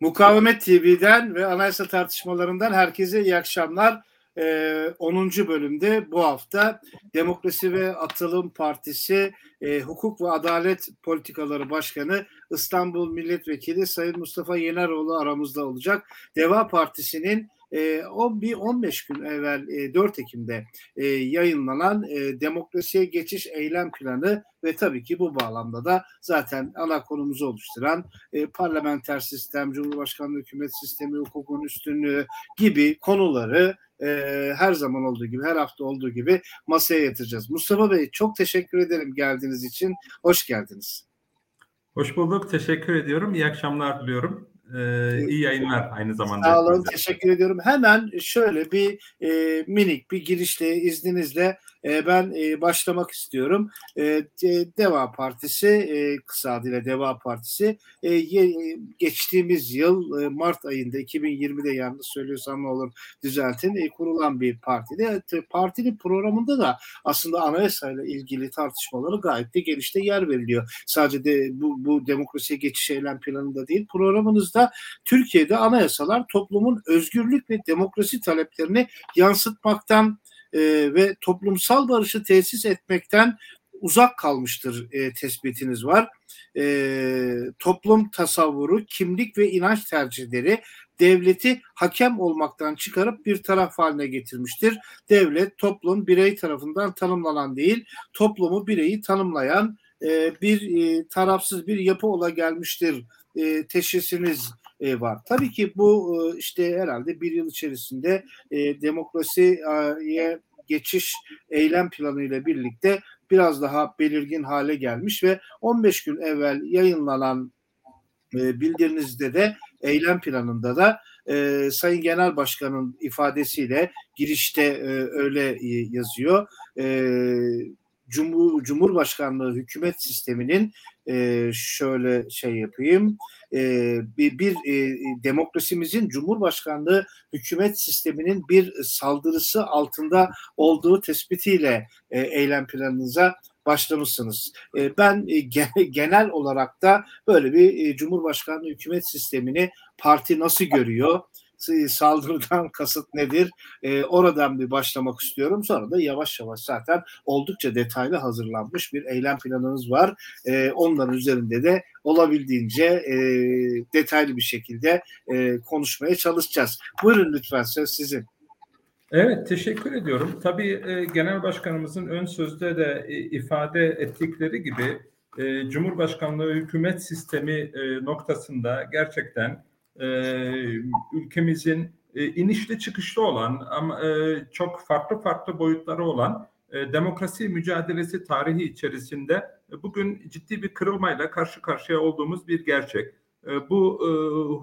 Mukavemet TV'den ve anayasa tartışmalarından herkese iyi akşamlar. Ee, 10. bölümde bu hafta Demokrasi ve Atılım Partisi e, Hukuk ve Adalet Politikaları Başkanı İstanbul Milletvekili Sayın Mustafa Yeneroğlu aramızda olacak. Deva Partisi'nin o bir 15 gün evvel e, 4 Ekim'de e, yayınlanan e, demokrasiye geçiş eylem planı ve tabii ki bu bağlamda da zaten ana konumuzu oluşturan e, parlamenter sistem, cumhurbaşkanlığı hükümet sistemi, hukukun üstünlüğü gibi konuları e, her zaman olduğu gibi, her hafta olduğu gibi masaya yatıracağız. Mustafa Bey çok teşekkür ederim geldiğiniz için. Hoş geldiniz. Hoş bulduk. Teşekkür ediyorum. İyi akşamlar diliyorum. Ee, iyi yayınlar aynı zamanda. Sağ olun, teşekkür ediyorum. Hemen şöyle bir e, minik bir girişle izninizle e, ben e, başlamak istiyorum. E, Deva Partisi, e, kısa adıyla Deva Partisi, e, ye, geçtiğimiz yıl e, Mart ayında 2020'de yanlış söylüyorsam ne olur düzeltin, e, kurulan bir partide. E, partinin programında da aslında anayasayla ilgili tartışmaları gayet de genişte yer veriliyor. Sadece de bu, bu demokrasiye geçiş eylem planında değil, programınızda Türkiye'de anayasalar toplumun özgürlük ve demokrasi taleplerini yansıtmaktan e, ve toplumsal barışı tesis etmekten uzak kalmıştır e, tespitiniz var. E, toplum tasavvuru, kimlik ve inanç tercihleri devleti hakem olmaktan çıkarıp bir taraf haline getirmiştir. Devlet, toplum birey tarafından tanımlanan değil, toplumu bireyi tanımlayan e, bir e, tarafsız bir yapı ola gelmiştir e, teşhisiniz e, var. Tabii ki bu e, işte herhalde bir yıl içerisinde e, demokrasiye geçiş eylem planı ile birlikte biraz daha belirgin hale gelmiş ve 15 gün evvel yayınlanan e, bildirinizde de eylem planında da e, Sayın Genel Başkan'ın ifadesiyle girişte e, öyle e, yazıyor. E, Cumhur, Cumhurbaşkanlığı hükümet sisteminin e, şöyle şey yapayım e, bir, bir e, demokrasimizin Cumhurbaşkanlığı hükümet sisteminin bir saldırısı altında olduğu tespitiyle e, eylem planınıza başlamışsınız. Ben genel olarak da böyle bir Cumhurbaşkanlığı hükümet sistemini parti nasıl görüyor? Saldırıdan kasıt nedir? E, oradan bir başlamak istiyorum. Sonra da yavaş yavaş zaten oldukça detaylı hazırlanmış bir eylem planınız var. E, onların üzerinde de olabildiğince e, detaylı bir şekilde e, konuşmaya çalışacağız. Buyurun lütfen söz sizin. Evet teşekkür ediyorum. Tabii e, Genel Başkanımızın ön sözde de e, ifade ettikleri gibi e, Cumhurbaşkanlığı hükümet sistemi e, noktasında gerçekten e, ülkemizin e, inişli çıkışlı olan ama e, çok farklı farklı boyutları olan e, demokrasi mücadelesi tarihi içerisinde e, bugün ciddi bir kırılmayla karşı karşıya olduğumuz bir gerçek. E, bu e,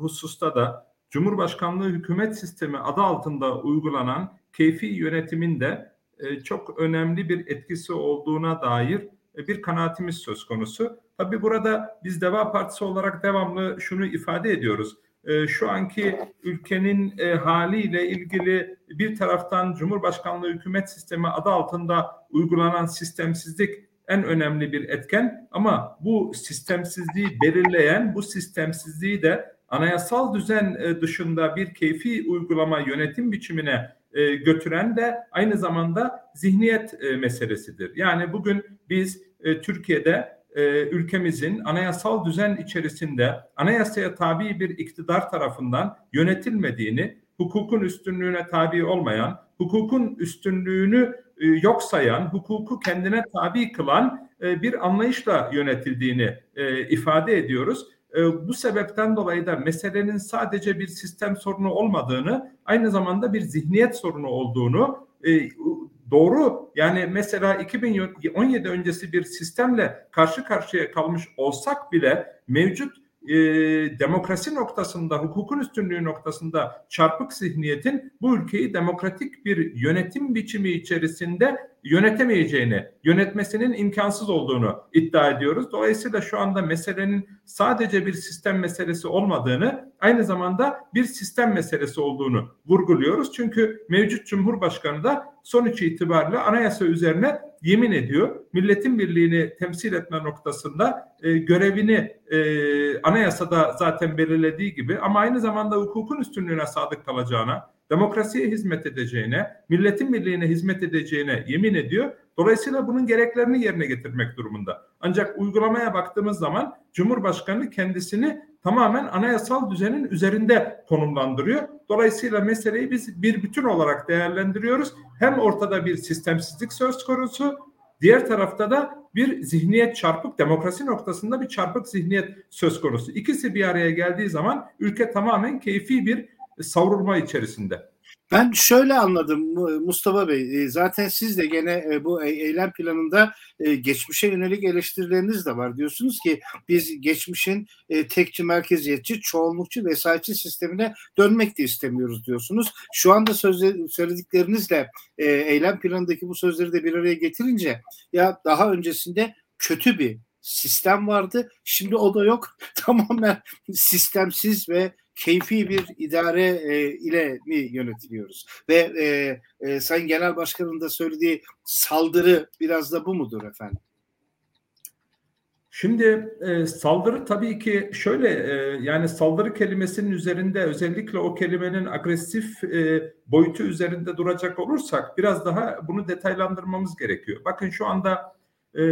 hususta da Cumhurbaşkanlığı hükümet sistemi adı altında uygulanan keyfi yönetimin de e, çok önemli bir etkisi olduğuna dair e, bir kanaatimiz söz konusu. Tabii burada biz Deva Partisi olarak devamlı şunu ifade ediyoruz e, şu anki ülkenin e, haliyle ilgili bir taraftan Cumhurbaşkanlığı hükümet sistemi adı altında uygulanan sistemsizlik en önemli bir etken ama bu sistemsizliği belirleyen bu sistemsizliği de anayasal düzen e, dışında bir keyfi uygulama yönetim biçimine e, götüren de aynı zamanda zihniyet meselesidir. Yani bugün biz Türkiye'de e, ülkemizin anayasal düzen içerisinde anayasaya tabi bir iktidar tarafından yönetilmediğini, hukukun üstünlüğüne tabi olmayan, hukukun üstünlüğünü e, yok sayan, hukuku kendine tabi kılan e, bir anlayışla yönetildiğini e, ifade ediyoruz. E, bu sebepten dolayı da meselenin sadece bir sistem sorunu olmadığını, aynı zamanda bir zihniyet sorunu olduğunu e, doğru. Yani mesela 2017 öncesi bir sistemle karşı karşıya kalmış olsak bile mevcut e, demokrasi noktasında, hukukun üstünlüğü noktasında çarpık zihniyetin bu ülkeyi demokratik bir yönetim biçimi içerisinde yönetemeyeceğini, yönetmesinin imkansız olduğunu iddia ediyoruz. Dolayısıyla şu anda meselenin sadece bir sistem meselesi olmadığını, aynı zamanda bir sistem meselesi olduğunu vurguluyoruz. Çünkü mevcut Cumhurbaşkanı da sonuç itibariyle anayasa üzerine yemin ediyor. Milletin birliğini temsil etme noktasında e, görevini e, anayasada zaten belirlediği gibi ama aynı zamanda hukukun üstünlüğüne sadık kalacağına, demokrasiye hizmet edeceğine, milletin birliğine hizmet edeceğine yemin ediyor. Dolayısıyla bunun gereklerini yerine getirmek durumunda. Ancak uygulamaya baktığımız zaman Cumhurbaşkanı kendisini tamamen anayasal düzenin üzerinde konumlandırıyor. Dolayısıyla meseleyi biz bir bütün olarak değerlendiriyoruz. Hem ortada bir sistemsizlik söz konusu, diğer tarafta da bir zihniyet çarpık, demokrasi noktasında bir çarpık zihniyet söz konusu. İkisi bir araya geldiği zaman ülke tamamen keyfi bir savrulma içerisinde. Ben şöyle anladım Mustafa Bey. E, zaten siz de gene e, bu e, eylem planında geçmişe yönelik eleştirileriniz de var. Diyorsunuz ki biz geçmişin tekçi, merkeziyetçi, çoğunlukçu, vesayetçi sistemine dönmek de istemiyoruz diyorsunuz. Şu anda söylediklerinizle eylem planındaki bu sözleri de bir araya getirince ya daha öncesinde kötü bir sistem vardı. Şimdi o da yok. Tamamen sistemsiz ve keyfi bir idare e, ile mi yönetiliyoruz? Ve e, e, Sayın Genel Başkan'ın da söylediği saldırı biraz da bu mudur efendim? Şimdi e, saldırı tabii ki şöyle e, yani saldırı kelimesinin üzerinde özellikle o kelimenin agresif e, boyutu üzerinde duracak olursak biraz daha bunu detaylandırmamız gerekiyor. Bakın şu anda e,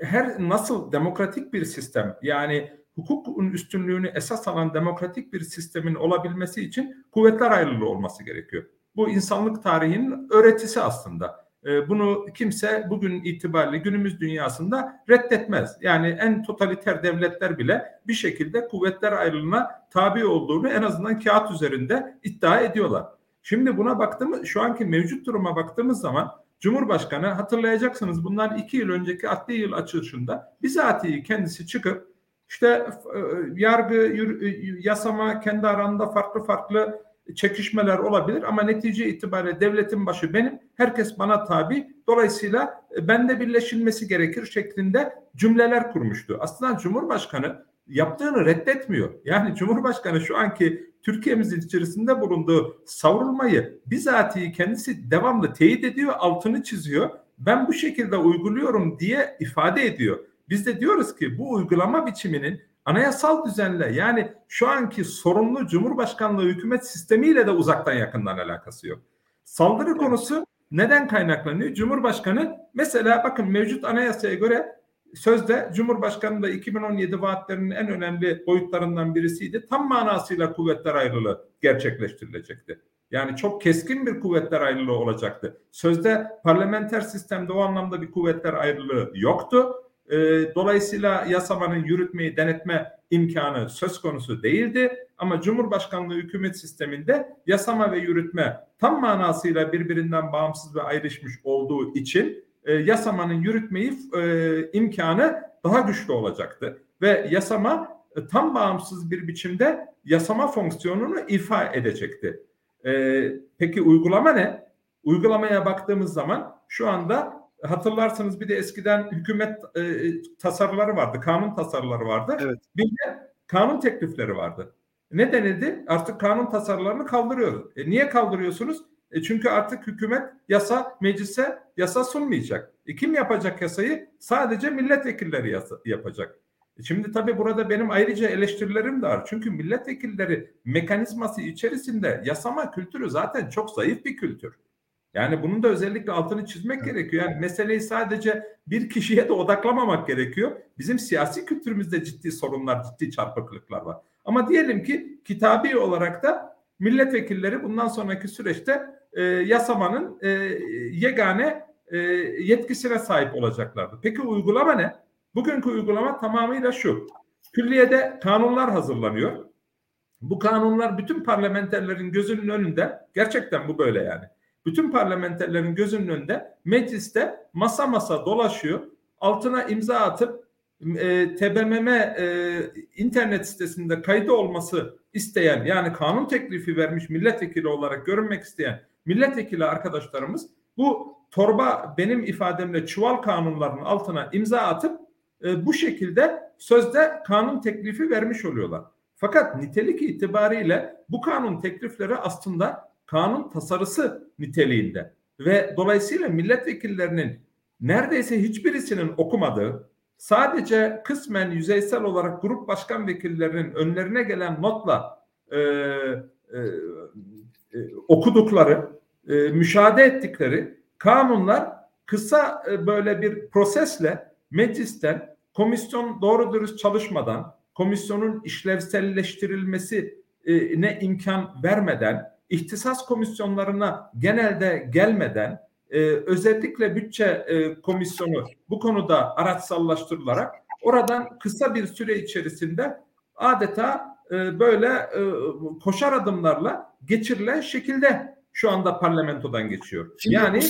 her nasıl demokratik bir sistem yani hukukun üstünlüğünü esas alan demokratik bir sistemin olabilmesi için kuvvetler ayrılığı olması gerekiyor. Bu insanlık tarihinin öğretisi aslında. Ee, bunu kimse bugün itibariyle günümüz dünyasında reddetmez. Yani en totaliter devletler bile bir şekilde kuvvetler ayrılığına tabi olduğunu en azından kağıt üzerinde iddia ediyorlar. Şimdi buna baktığımız, şu anki mevcut duruma baktığımız zaman Cumhurbaşkanı hatırlayacaksınız bunlar iki yıl önceki adli yıl açılışında bizatihi kendisi çıkıp işte e, yargı, e, yasama kendi arasında farklı farklı çekişmeler olabilir ama netice itibariyle devletin başı benim, herkes bana tabi. Dolayısıyla e, bende birleşilmesi gerekir şeklinde cümleler kurmuştu. Aslında Cumhurbaşkanı yaptığını reddetmiyor. Yani Cumhurbaşkanı şu anki Türkiye'mizin içerisinde bulunduğu savrulmayı bizatihi kendisi devamlı teyit ediyor, altını çiziyor. Ben bu şekilde uyguluyorum diye ifade ediyor. Biz de diyoruz ki bu uygulama biçiminin anayasal düzenle yani şu anki sorumlu Cumhurbaşkanlığı hükümet sistemiyle de uzaktan yakından alakası yok. Saldırı konusu neden kaynaklanıyor? Cumhurbaşkanı mesela bakın mevcut anayasaya göre sözde Cumhurbaşkanı da 2017 vaatlerinin en önemli boyutlarından birisiydi. Tam manasıyla kuvvetler ayrılığı gerçekleştirilecekti. Yani çok keskin bir kuvvetler ayrılığı olacaktı. Sözde parlamenter sistemde o anlamda bir kuvvetler ayrılığı yoktu. E, dolayısıyla yasamanın yürütmeyi denetme imkanı söz konusu değildi. Ama Cumhurbaşkanlığı hükümet sisteminde yasama ve yürütme tam manasıyla birbirinden bağımsız ve ayrışmış olduğu için e, yasamanın yürütmeyi e, imkanı daha güçlü olacaktı. Ve yasama e, tam bağımsız bir biçimde yasama fonksiyonunu ifa edecekti. E, peki uygulama ne? Uygulamaya baktığımız zaman şu anda hatırlarsanız bir de eskiden hükümet e, tasarıları vardı, kanun tasarıları vardı. Evet. Bir de kanun teklifleri vardı. Ne denildi? Artık kanun tasarılarını kaldırıyoruz. E, niye kaldırıyorsunuz? E çünkü artık hükümet yasa meclise yasa sunmayacak. E kim yapacak yasayı? Sadece milletvekilleri yasa, yapacak. E şimdi tabii burada benim ayrıca eleştirilerim de var. Çünkü milletvekilleri mekanizması içerisinde yasama kültürü zaten çok zayıf bir kültür. Yani bunun da özellikle altını çizmek evet. gerekiyor. Yani meseleyi sadece bir kişiye de odaklamamak gerekiyor. Bizim siyasi kültürümüzde ciddi sorunlar, ciddi çarpıklıklar var. Ama diyelim ki kitabi olarak da milletvekilleri bundan sonraki süreçte e, yasamanın e, yegane e, yetkisine sahip olacaklardı. Peki uygulama ne? Bugünkü uygulama tamamıyla şu. Külliyede kanunlar hazırlanıyor. Bu kanunlar bütün parlamenterlerin gözünün önünde gerçekten bu böyle yani bütün parlamenterlerin gözünün önünde mecliste masa masa dolaşıyor. Altına imza atıp e, TBMM e, internet sitesinde kaydı olması isteyen yani kanun teklifi vermiş milletvekili olarak görünmek isteyen milletvekili arkadaşlarımız bu torba benim ifademle çuval kanunlarının altına imza atıp e, bu şekilde sözde kanun teklifi vermiş oluyorlar. Fakat nitelik itibariyle bu kanun teklifleri aslında kanun tasarısı niteliğinde. Ve dolayısıyla milletvekillerinin neredeyse hiçbirisinin okumadığı sadece kısmen yüzeysel olarak grup başkan vekillerinin önlerine gelen notla e, e, e, okudukları, e, müşahede ettikleri kanunlar kısa e, böyle bir prosesle meclisten komisyon doğru dürüst çalışmadan, komisyonun işlevselleştirilmesi ne imkan vermeden, ihtisas komisyonlarına genelde gelmeden, e, özellikle bütçe e, komisyonu bu konuda araçsallaştırılarak oradan kısa bir süre içerisinde adeta e, böyle e, koşar adımlarla geçirilen şekilde şu anda parlamentodan geçiyor. Şimdi yani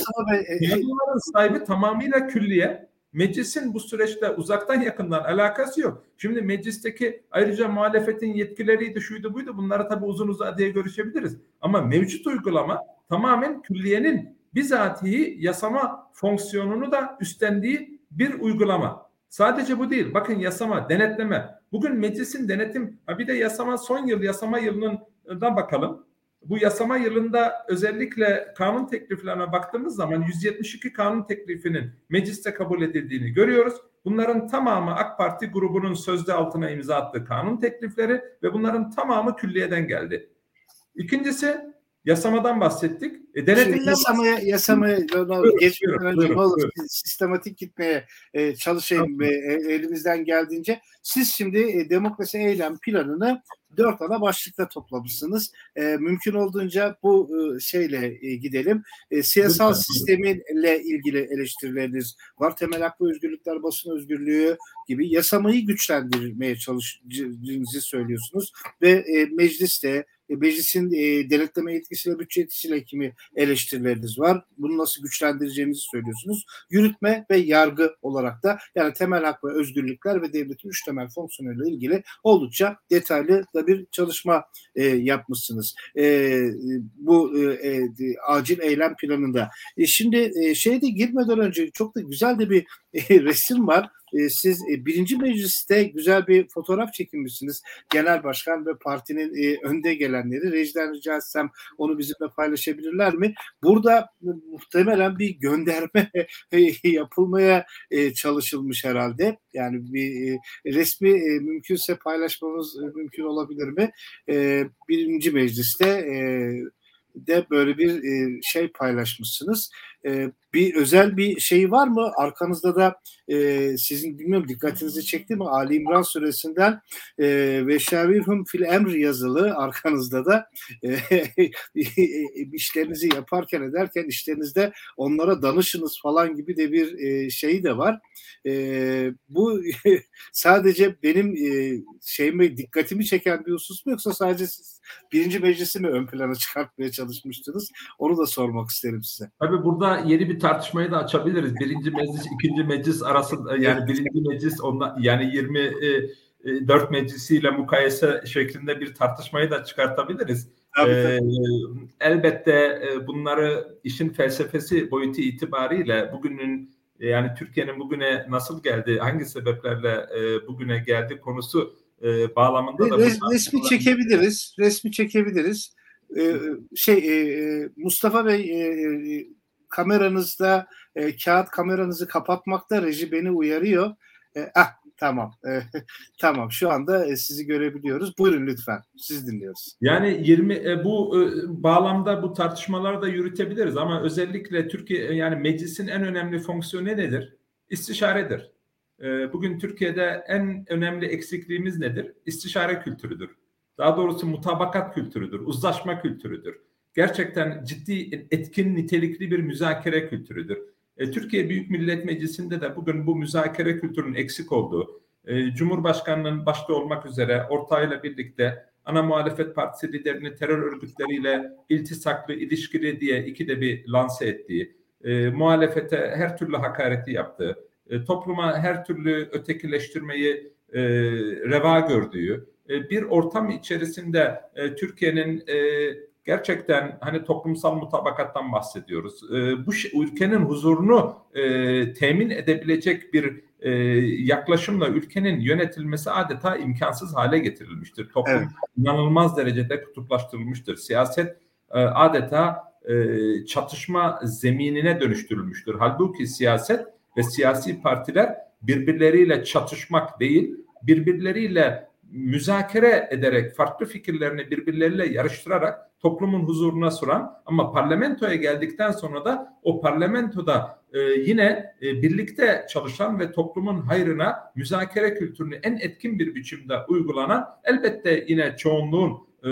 kanunların e, sahibi tamamıyla külliye. Meclisin bu süreçte uzaktan yakından alakası yok. Şimdi meclisteki ayrıca muhalefetin yetkileriydi, şuydu buydu bunları tabii uzun uzadıya görüşebiliriz. Ama mevcut uygulama tamamen külliyenin bizatihi yasama fonksiyonunu da üstlendiği bir uygulama. Sadece bu değil. Bakın yasama, denetleme. Bugün meclisin denetim, bir de yasama son yıl yasama yılından bakalım. Bu yasama yılında özellikle kanun tekliflerine baktığımız zaman 172 kanun teklifinin mecliste kabul edildiğini görüyoruz. Bunların tamamı AK Parti grubunun sözde altına imza attığı kanun teklifleri ve bunların tamamı külliyeden geldi. İkincisi Yasamadan bahsettik. E, denetimden yasamaya, yasamaya geçmeden önce ne olur sistematik gitmeye e, çalışayım e, elimizden geldiğince. Siz şimdi e, demokrasi eylem planını dört ana başlıkta toplamışsınız. E, mümkün olduğunca bu e, şeyle e, gidelim. E, siyasal sisteminle ilgili eleştirileriniz var. Temel hak ve özgürlükler, basın özgürlüğü gibi yasamayı güçlendirmeye çalıştığınızı söylüyorsunuz. Ve e, mecliste e, meclisin e, denetleme yetkisiyle bütçe yetkisiyle kimi eleştirileriniz var. Bunu nasıl güçlendireceğinizi söylüyorsunuz. Yürütme ve yargı olarak da yani temel hak ve özgürlükler ve devletin üç temel fonksiyonuyla ilgili oldukça detaylı da bir çalışma e, yapmışsınız. E, bu e, e, acil eylem planında. E, şimdi e, şeyde girmeden önce çok da güzel de bir e, resim var e, siz e, birinci mecliste güzel bir fotoğraf çekinmişsiniz. Genel başkan ve partinin e, önde gelenleri. Rejiden rica etsem onu bizimle paylaşabilirler mi? Burada muhtemelen bir gönderme yapılmaya çalışılmış herhalde. Yani bir resmi mümkünse paylaşmamız mümkün olabilir mi? Birinci mecliste de böyle bir şey paylaşmışsınız. Bir özel bir şey var mı? Arkanızda da sizin bilmiyorum dikkatinizi çekti mi? Ali İmran suresinden ve şavirhum fil emri yazılı arkanızda da işlerinizi yaparken ederken işlerinizde onlara danışınız falan gibi de bir şey de var. Bu sadece benim şeyime dikkatimi çeken bir husus mu yoksa sadece siz birinci meclisi mi ön plana çıkartmaya çalışmıştınız? Onu da sormak isterim size. Tabii burada yeni bir tartışmayı da açabiliriz. Birinci meclis, ikinci meclis arasında yani birinci meclis ondan yani 24 e, meclisiyle mukayese şeklinde bir tartışmayı da çıkartabiliriz. Tabii, Ee, elbette e, bunları işin felsefesi boyutu itibariyle bugünün yani Türkiye'nin bugüne nasıl geldi, hangi sebeplerle e, bugüne geldi konusu e, bağlamında da Res, resmi çekebiliriz. Resmi çekebiliriz. Ee, şey e, Mustafa Bey e, kameranızda e, kağıt kameranızı kapatmakta reji beni uyarıyor. E, ah tamam. E, tamam şu anda e, sizi görebiliyoruz. Buyurun lütfen. Siz dinliyoruz. Yani 20 e, bu e, bağlamda bu tartışmaları da yürütebiliriz ama özellikle Türkiye yani meclisin en önemli fonksiyonu nedir? İstişaredir. E, bugün Türkiye'de en önemli eksikliğimiz nedir? İstişare kültürüdür. Daha doğrusu mutabakat kültürüdür, uzlaşma kültürüdür. Gerçekten ciddi etkin nitelikli bir müzakere kültürüdür. E, Türkiye Büyük Millet Meclisi'nde de bugün bu müzakere kültürünün eksik olduğu, e, Cumhurbaşkanı'nın başta olmak üzere ortağıyla birlikte ana muhalefet partisi liderini terör örgütleriyle iltisaklı, ilişkili diye ikide bir lanse ettiği, e, muhalefete her türlü hakareti yaptığı, e, topluma her türlü ötekileştirmeyi e, reva gördüğü, e, bir ortam içerisinde e, Türkiye'nin e, gerçekten hani toplumsal mutabakattan bahsediyoruz. E, bu ülkenin huzurunu e, temin edebilecek bir e, yaklaşımla ülkenin yönetilmesi adeta imkansız hale getirilmiştir. Toplum evet. inanılmaz derecede kutuplaştırılmıştır. Siyaset e, adeta e, çatışma zeminine dönüştürülmüştür. Halbuki siyaset ve siyasi partiler birbirleriyle çatışmak değil, birbirleriyle müzakere ederek farklı fikirlerini birbirleriyle yarıştırarak toplumun huzuruna sunan ama parlamentoya geldikten sonra da o parlamentoda e, yine e, birlikte çalışan ve toplumun hayrına müzakere kültürünü en etkin bir biçimde uygulanan elbette yine çoğunluğun e,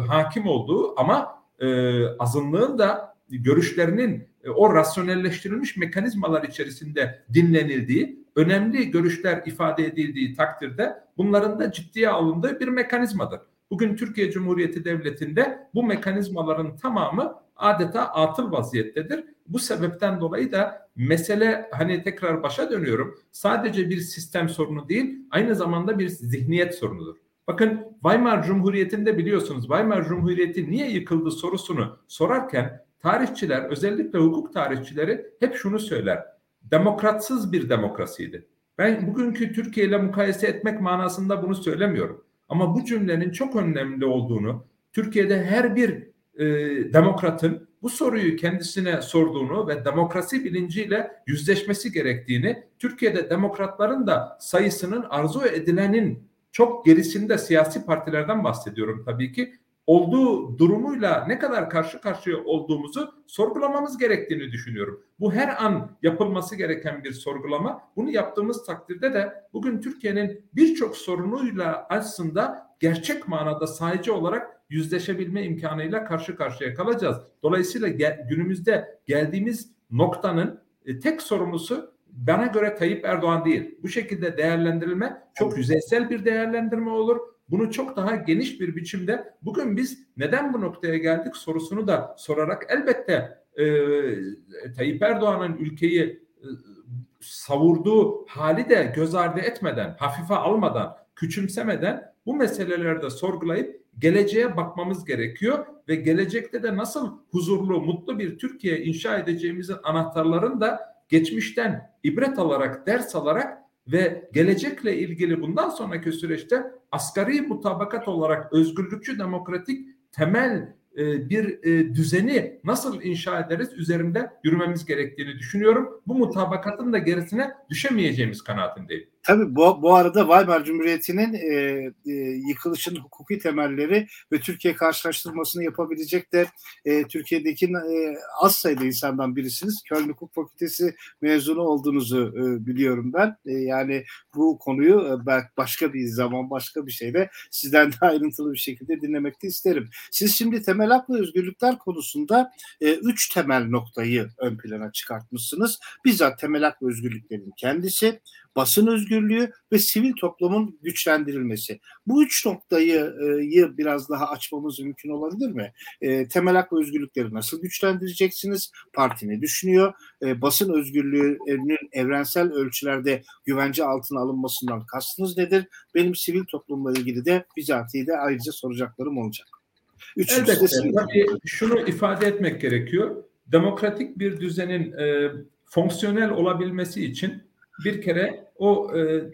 hakim olduğu ama e, azınlığın da görüşlerinin e, o rasyonelleştirilmiş mekanizmalar içerisinde dinlenildiği, önemli görüşler ifade edildiği takdirde bunların da ciddiye alındığı bir mekanizmadır. Bugün Türkiye Cumhuriyeti Devleti'nde bu mekanizmaların tamamı adeta atıl vaziyettedir. Bu sebepten dolayı da mesele hani tekrar başa dönüyorum. Sadece bir sistem sorunu değil, aynı zamanda bir zihniyet sorunudur. Bakın Weimar Cumhuriyeti'nde biliyorsunuz Weimar Cumhuriyeti niye yıkıldı sorusunu sorarken tarihçiler özellikle hukuk tarihçileri hep şunu söyler. Demokratsız bir demokrasiydi. Ben bugünkü Türkiye ile mukayese etmek manasında bunu söylemiyorum. Ama bu cümlenin çok önemli olduğunu, Türkiye'de her bir e, demokratın bu soruyu kendisine sorduğunu ve demokrasi bilinciyle yüzleşmesi gerektiğini, Türkiye'de demokratların da sayısının arzu edilenin çok gerisinde siyasi partilerden bahsediyorum tabii ki olduğu durumuyla ne kadar karşı karşıya olduğumuzu sorgulamamız gerektiğini düşünüyorum. Bu her an yapılması gereken bir sorgulama. Bunu yaptığımız takdirde de bugün Türkiye'nin birçok sorunuyla aslında gerçek manada sahici olarak yüzleşebilme imkanıyla karşı karşıya kalacağız. Dolayısıyla gel, günümüzde geldiğimiz noktanın e, tek sorumlusu bana göre Tayyip Erdoğan değil. Bu şekilde değerlendirilme çok yüzeysel bir değerlendirme olur. Bunu çok daha geniş bir biçimde bugün biz neden bu noktaya geldik sorusunu da sorarak elbette e, Tayyip Erdoğan'ın ülkeyi e, savurduğu hali de göz ardı etmeden, hafife almadan, küçümsemeden bu meselelerde sorgulayıp geleceğe bakmamız gerekiyor ve gelecekte de nasıl huzurlu, mutlu bir Türkiye inşa edeceğimizin anahtarlarını da geçmişten ibret alarak, ders alarak ve gelecekle ilgili bundan sonraki süreçte asgari mutabakat olarak özgürlükçü demokratik temel e, bir e, düzeni nasıl inşa ederiz üzerinde yürümemiz gerektiğini düşünüyorum. Bu mutabakatın da gerisine düşemeyeceğimiz kanaatindeyim. Tabii bu, bu arada Weimar Cumhuriyeti'nin e, e, yıkılışının hukuki temelleri ve Türkiye karşılaştırmasını yapabilecek de e, Türkiye'deki e, az sayıda insandan birisiniz. Köln Hukuk Fakültesi mezunu olduğunuzu e, biliyorum ben. E, yani bu konuyu e, başka bir zaman başka bir şeyle sizden daha ayrıntılı bir şekilde dinlemek de isterim. Siz şimdi temel hak ve özgürlükler konusunda e, üç temel noktayı ön plana çıkartmışsınız. Bizzat temel hak ve özgürlüklerin kendisi, basın özgürlüğü ve sivil toplumun güçlendirilmesi. Bu üç noktayı e, biraz daha açmamız mümkün olabilir mi? E, temel hak ve özgürlükleri nasıl güçlendireceksiniz? Parti ne düşünüyor? E, basın özgürlüğünün evrensel ölçülerde güvence altına alınmasından kastınız nedir? Benim sivil toplumla ilgili de bizatihi de ayrıca soracaklarım olacak. Üçüncüsü Elbette. Tabii şunu ifade etmek gerekiyor. Demokratik bir düzenin e, fonksiyonel olabilmesi için bir kere o e,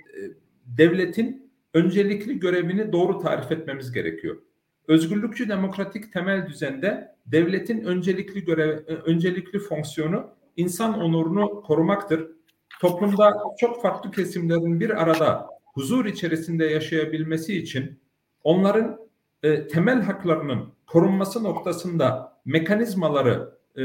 devletin öncelikli görevini doğru tarif etmemiz gerekiyor. Özgürlükçü demokratik temel düzende devletin öncelikli görev, e, öncelikli fonksiyonu insan onurunu korumaktır. Toplumda çok farklı kesimlerin bir arada huzur içerisinde yaşayabilmesi için onların e, temel haklarının korunması noktasında mekanizmaları e,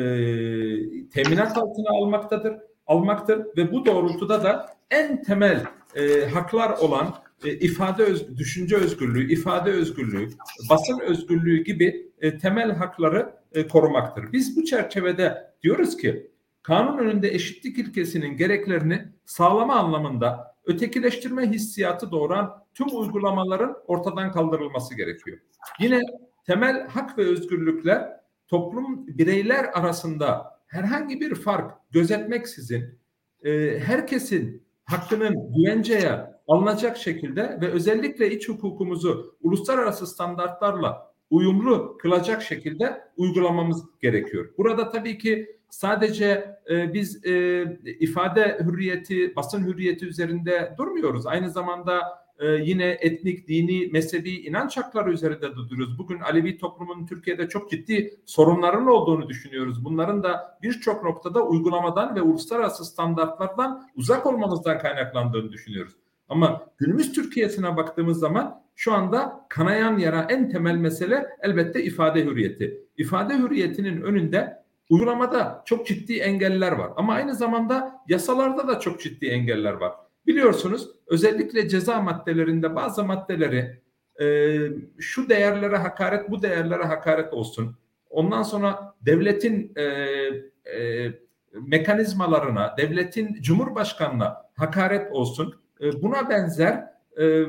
teminat altına almaktadır almaktır ve bu doğrultuda da en temel e, haklar olan e, ifade öz, düşünce özgürlüğü, ifade özgürlüğü, basın özgürlüğü gibi e, temel hakları e, korumaktır. Biz bu çerçevede diyoruz ki kanun önünde eşitlik ilkesinin gereklerini sağlama anlamında ötekileştirme hissiyatı doğuran tüm uygulamaların ortadan kaldırılması gerekiyor. Yine temel hak ve özgürlükler toplum bireyler arasında herhangi bir fark gözetmeksizin e, herkesin hakkının güvenceye alınacak şekilde ve özellikle iç hukukumuzu uluslararası standartlarla uyumlu kılacak şekilde uygulamamız gerekiyor. Burada tabii ki sadece e, biz e, ifade hürriyeti, basın hürriyeti üzerinde durmuyoruz. Aynı zamanda e, yine etnik, dini, mezhebi inanç hakları üzerinde de duruyoruz. Bugün Alevi toplumunun Türkiye'de çok ciddi sorunların olduğunu düşünüyoruz. Bunların da birçok noktada uygulamadan ve uluslararası standartlardan uzak olmamızdan kaynaklandığını düşünüyoruz. Ama günümüz Türkiye'sine baktığımız zaman şu anda kanayan yara en temel mesele elbette ifade hürriyeti. İfade hürriyetinin önünde uygulamada çok ciddi engeller var. Ama aynı zamanda yasalarda da çok ciddi engeller var. Biliyorsunuz özellikle ceza maddelerinde bazı maddeleri e, şu değerlere hakaret bu değerlere hakaret olsun. Ondan sonra devletin e, e, mekanizmalarına, devletin cumhurbaşkanına hakaret olsun. E, buna benzer e,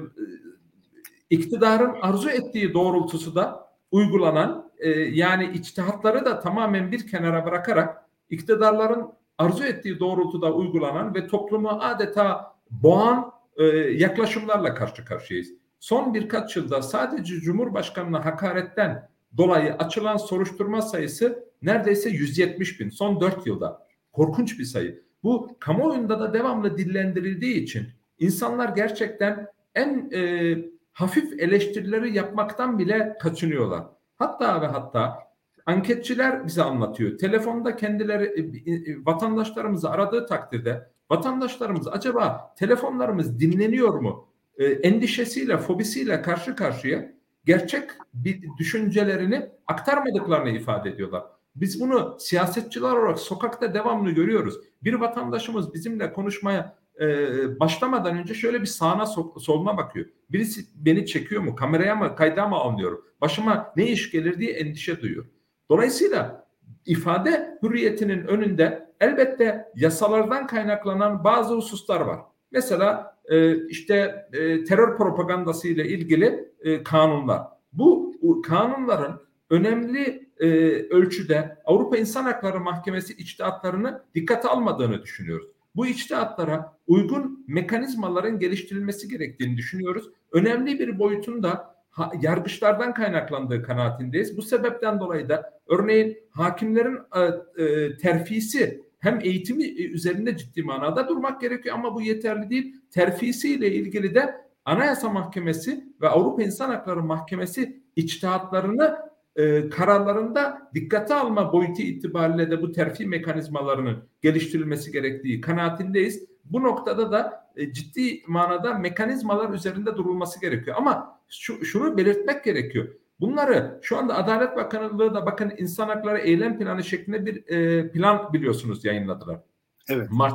iktidarın arzu ettiği doğrultusu da uygulanan e, yani içtihatları da tamamen bir kenara bırakarak iktidarların arzu ettiği doğrultuda uygulanan ve toplumu adeta boğan e, yaklaşımlarla karşı karşıyayız. Son birkaç yılda sadece Cumhurbaşkanı'na hakaretten dolayı açılan soruşturma sayısı neredeyse 170 bin son 4 yılda. Korkunç bir sayı. Bu kamuoyunda da devamlı dillendirildiği için insanlar gerçekten en e, hafif eleştirileri yapmaktan bile kaçınıyorlar. Hatta ve hatta anketçiler bize anlatıyor. Telefonda kendileri e, e, vatandaşlarımızı aradığı takdirde vatandaşlarımız acaba telefonlarımız dinleniyor mu? E, endişesiyle, fobisiyle karşı karşıya gerçek bir düşüncelerini aktarmadıklarını ifade ediyorlar. Biz bunu siyasetçiler olarak sokakta devamlı görüyoruz. Bir vatandaşımız bizimle konuşmaya e, başlamadan önce şöyle bir sağına soluna bakıyor. Birisi beni çekiyor mu, kameraya mı, kayda mı anlıyorum? Başıma ne iş gelir diye endişe duyuyor. Dolayısıyla ifade hürriyetinin önünde elbette yasalardan kaynaklanan bazı hususlar var. Mesela e, işte e, terör propagandası ile ilgili e, kanunlar. Bu kanunların önemli e, ölçüde Avrupa İnsan Hakları Mahkemesi içtihatlarını dikkate almadığını düşünüyoruz. Bu içtihatlara uygun mekanizmaların geliştirilmesi gerektiğini düşünüyoruz. Önemli bir boyutunda yargıçlardan kaynaklandığı kanaatindeyiz. Bu sebepten dolayı da örneğin hakimlerin e, e, terfisi hem eğitimi e, üzerinde ciddi manada durmak gerekiyor ama bu yeterli değil. Terfisi ile ilgili de Anayasa Mahkemesi ve Avrupa İnsan Hakları Mahkemesi içtihatlarını e, kararlarında dikkate alma boyutu itibariyle de bu terfi mekanizmalarının geliştirilmesi gerektiği kanaatindeyiz. Bu noktada da e, ciddi manada mekanizmalar üzerinde durulması gerekiyor. Ama şu, şunu belirtmek gerekiyor. Bunları şu anda Adalet Bakanlığı da bakın insan hakları eylem planı şeklinde bir e, plan biliyorsunuz yayınladılar. Evet. Mart.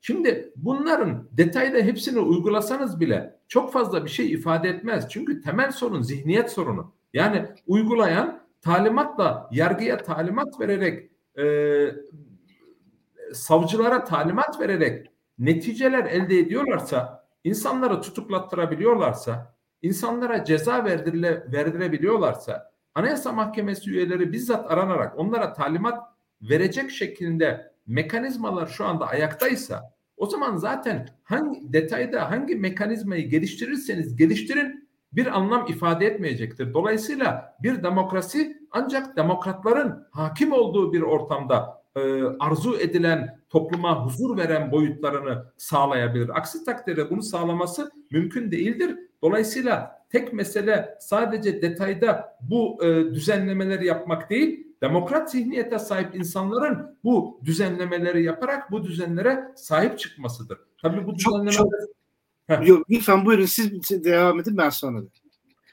Şimdi bunların detayda hepsini uygulasanız bile çok fazla bir şey ifade etmez. Çünkü temel sorun zihniyet sorunu. Yani uygulayan talimatla yargıya talimat vererek e, savcılara talimat vererek neticeler elde ediyorlarsa insanları tutuklattırabiliyorlarsa insanlara ceza verdirile, verdirebiliyorlarsa Anayasa Mahkemesi üyeleri bizzat aranarak onlara talimat verecek şekilde mekanizmalar şu anda ayaktaysa o zaman zaten hangi detayda hangi mekanizmayı geliştirirseniz geliştirin bir anlam ifade etmeyecektir. Dolayısıyla bir demokrasi ancak demokratların hakim olduğu bir ortamda arzu edilen topluma huzur veren boyutlarını sağlayabilir. Aksi takdirde bunu sağlaması mümkün değildir. Dolayısıyla tek mesele sadece detayda bu e, düzenlemeleri yapmak değil, demokrat zihniyete sahip insanların bu düzenlemeleri yaparak bu düzenlere sahip çıkmasıdır. Tabii bu düzenlemeler... Çok, çok... Yok, lütfen buyurun siz devam edin ben sonra.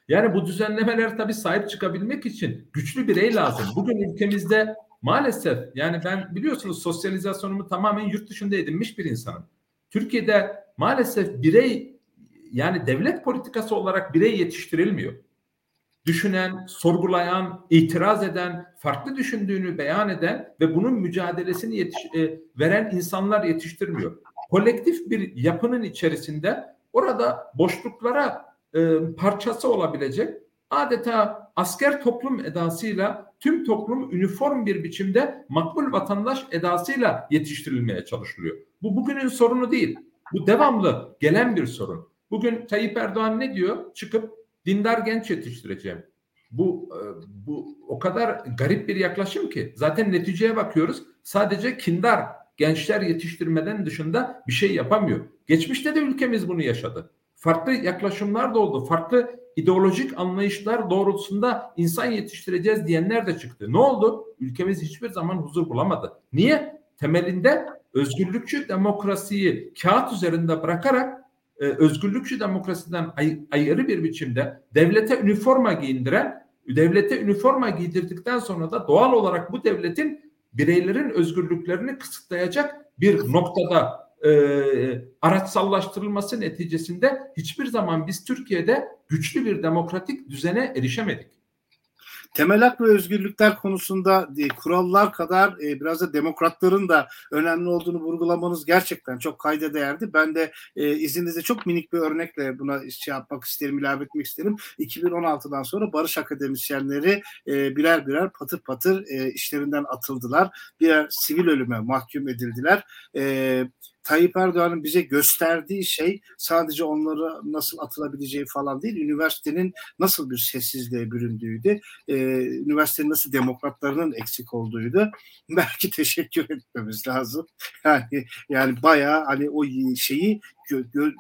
Yani bu düzenlemeler tabii sahip çıkabilmek için güçlü birey lazım. Bugün ülkemizde maalesef yani ben biliyorsunuz sosyalizasyonumu tamamen yurt dışında edinmiş bir insanım. Türkiye'de maalesef birey yani devlet politikası olarak birey yetiştirilmiyor. Düşünen, sorgulayan, itiraz eden, farklı düşündüğünü beyan eden ve bunun mücadelesini yetiş, e, veren insanlar yetiştirmiyor. Kolektif bir yapının içerisinde orada boşluklara e, parçası olabilecek adeta asker toplum edasıyla tüm toplum üniform bir biçimde makbul vatandaş edasıyla yetiştirilmeye çalışılıyor. Bu bugünün sorunu değil. Bu devamlı gelen bir sorun. Bugün Tayyip Erdoğan ne diyor? Çıkıp dindar genç yetiştireceğim. Bu e, bu o kadar garip bir yaklaşım ki zaten neticeye bakıyoruz. Sadece kindar gençler yetiştirmeden dışında bir şey yapamıyor. Geçmişte de ülkemiz bunu yaşadı. Farklı yaklaşımlar da oldu. Farklı ideolojik anlayışlar doğrultusunda insan yetiştireceğiz diyenler de çıktı. Ne oldu? Ülkemiz hiçbir zaman huzur bulamadı. Niye? Temelinde özgürlükçü demokrasiyi kağıt üzerinde bırakarak e, özgürlükçü demokrasiden ay, ayrı bir biçimde devlete üniforma giyindiren, devlete üniforma giydirdikten sonra da doğal olarak bu devletin bireylerin özgürlüklerini kısıtlayacak bir noktada e, araçsallaştırılması neticesinde hiçbir zaman biz Türkiye'de güçlü bir demokratik düzene erişemedik temel hak ve özgürlükler konusunda e, kurallar kadar e, biraz da demokratların da önemli olduğunu vurgulamanız gerçekten çok kayda değerdi. Ben de e, izninizle çok minik bir örnekle buna şey yapmak isterim, ilave etmek isterim. 2016'dan sonra barış akademisyenleri e, birer birer patır patır e, işlerinden atıldılar. Birer sivil ölüme mahkum edildiler. E, Tayyip Erdoğan'ın bize gösterdiği şey sadece onlara nasıl atılabileceği falan değil, üniversitenin nasıl bir sessizliğe büründüğüydü, ee, üniversitenin nasıl demokratlarının eksik olduğuydu. Belki teşekkür etmemiz lazım. Yani yani bayağı hani o şeyi gö, gö,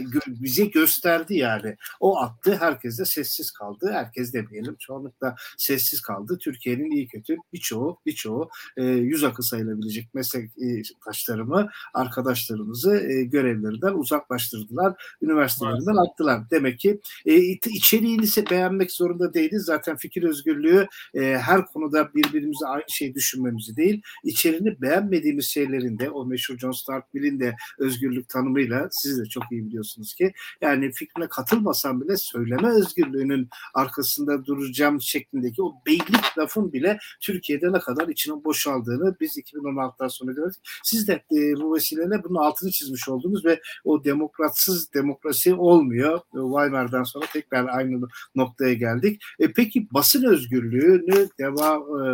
gö, bize gösterdi yani. O attı, herkes de sessiz kaldı. Herkes demeyelim, çoğunlukla sessiz kaldı. Türkiye'nin iyi kötü birçoğu, birçoğu e, yüz akı sayılabilecek meslektaşlarımı, arkadaşlarımızı e, görevlerinden uzaklaştırdılar. Üniversitelerinden Maalesef. attılar. Demek ki e, içeriğini beğenmek zorunda değiliz. Zaten fikir özgürlüğü e, her konuda birbirimize aynı şey düşünmemizi değil, içeriğini beğenmediğimiz şeylerin de o meşhur John Stuart Mill'in de özgürlük tanımıyla kadarıyla siz de çok iyi biliyorsunuz ki yani fikrine katılmasam bile söyleme özgürlüğünün arkasında duracağım şeklindeki o beylik lafın bile Türkiye'de ne kadar içinin boşaldığını biz 2016'dan sonra gördük. Siz de e, bu vesileyle bunun altını çizmiş oldunuz ve o demokratsız demokrasi olmuyor. Weimar'dan sonra tekrar aynı noktaya geldik. E, peki basın özgürlüğünü Deva e,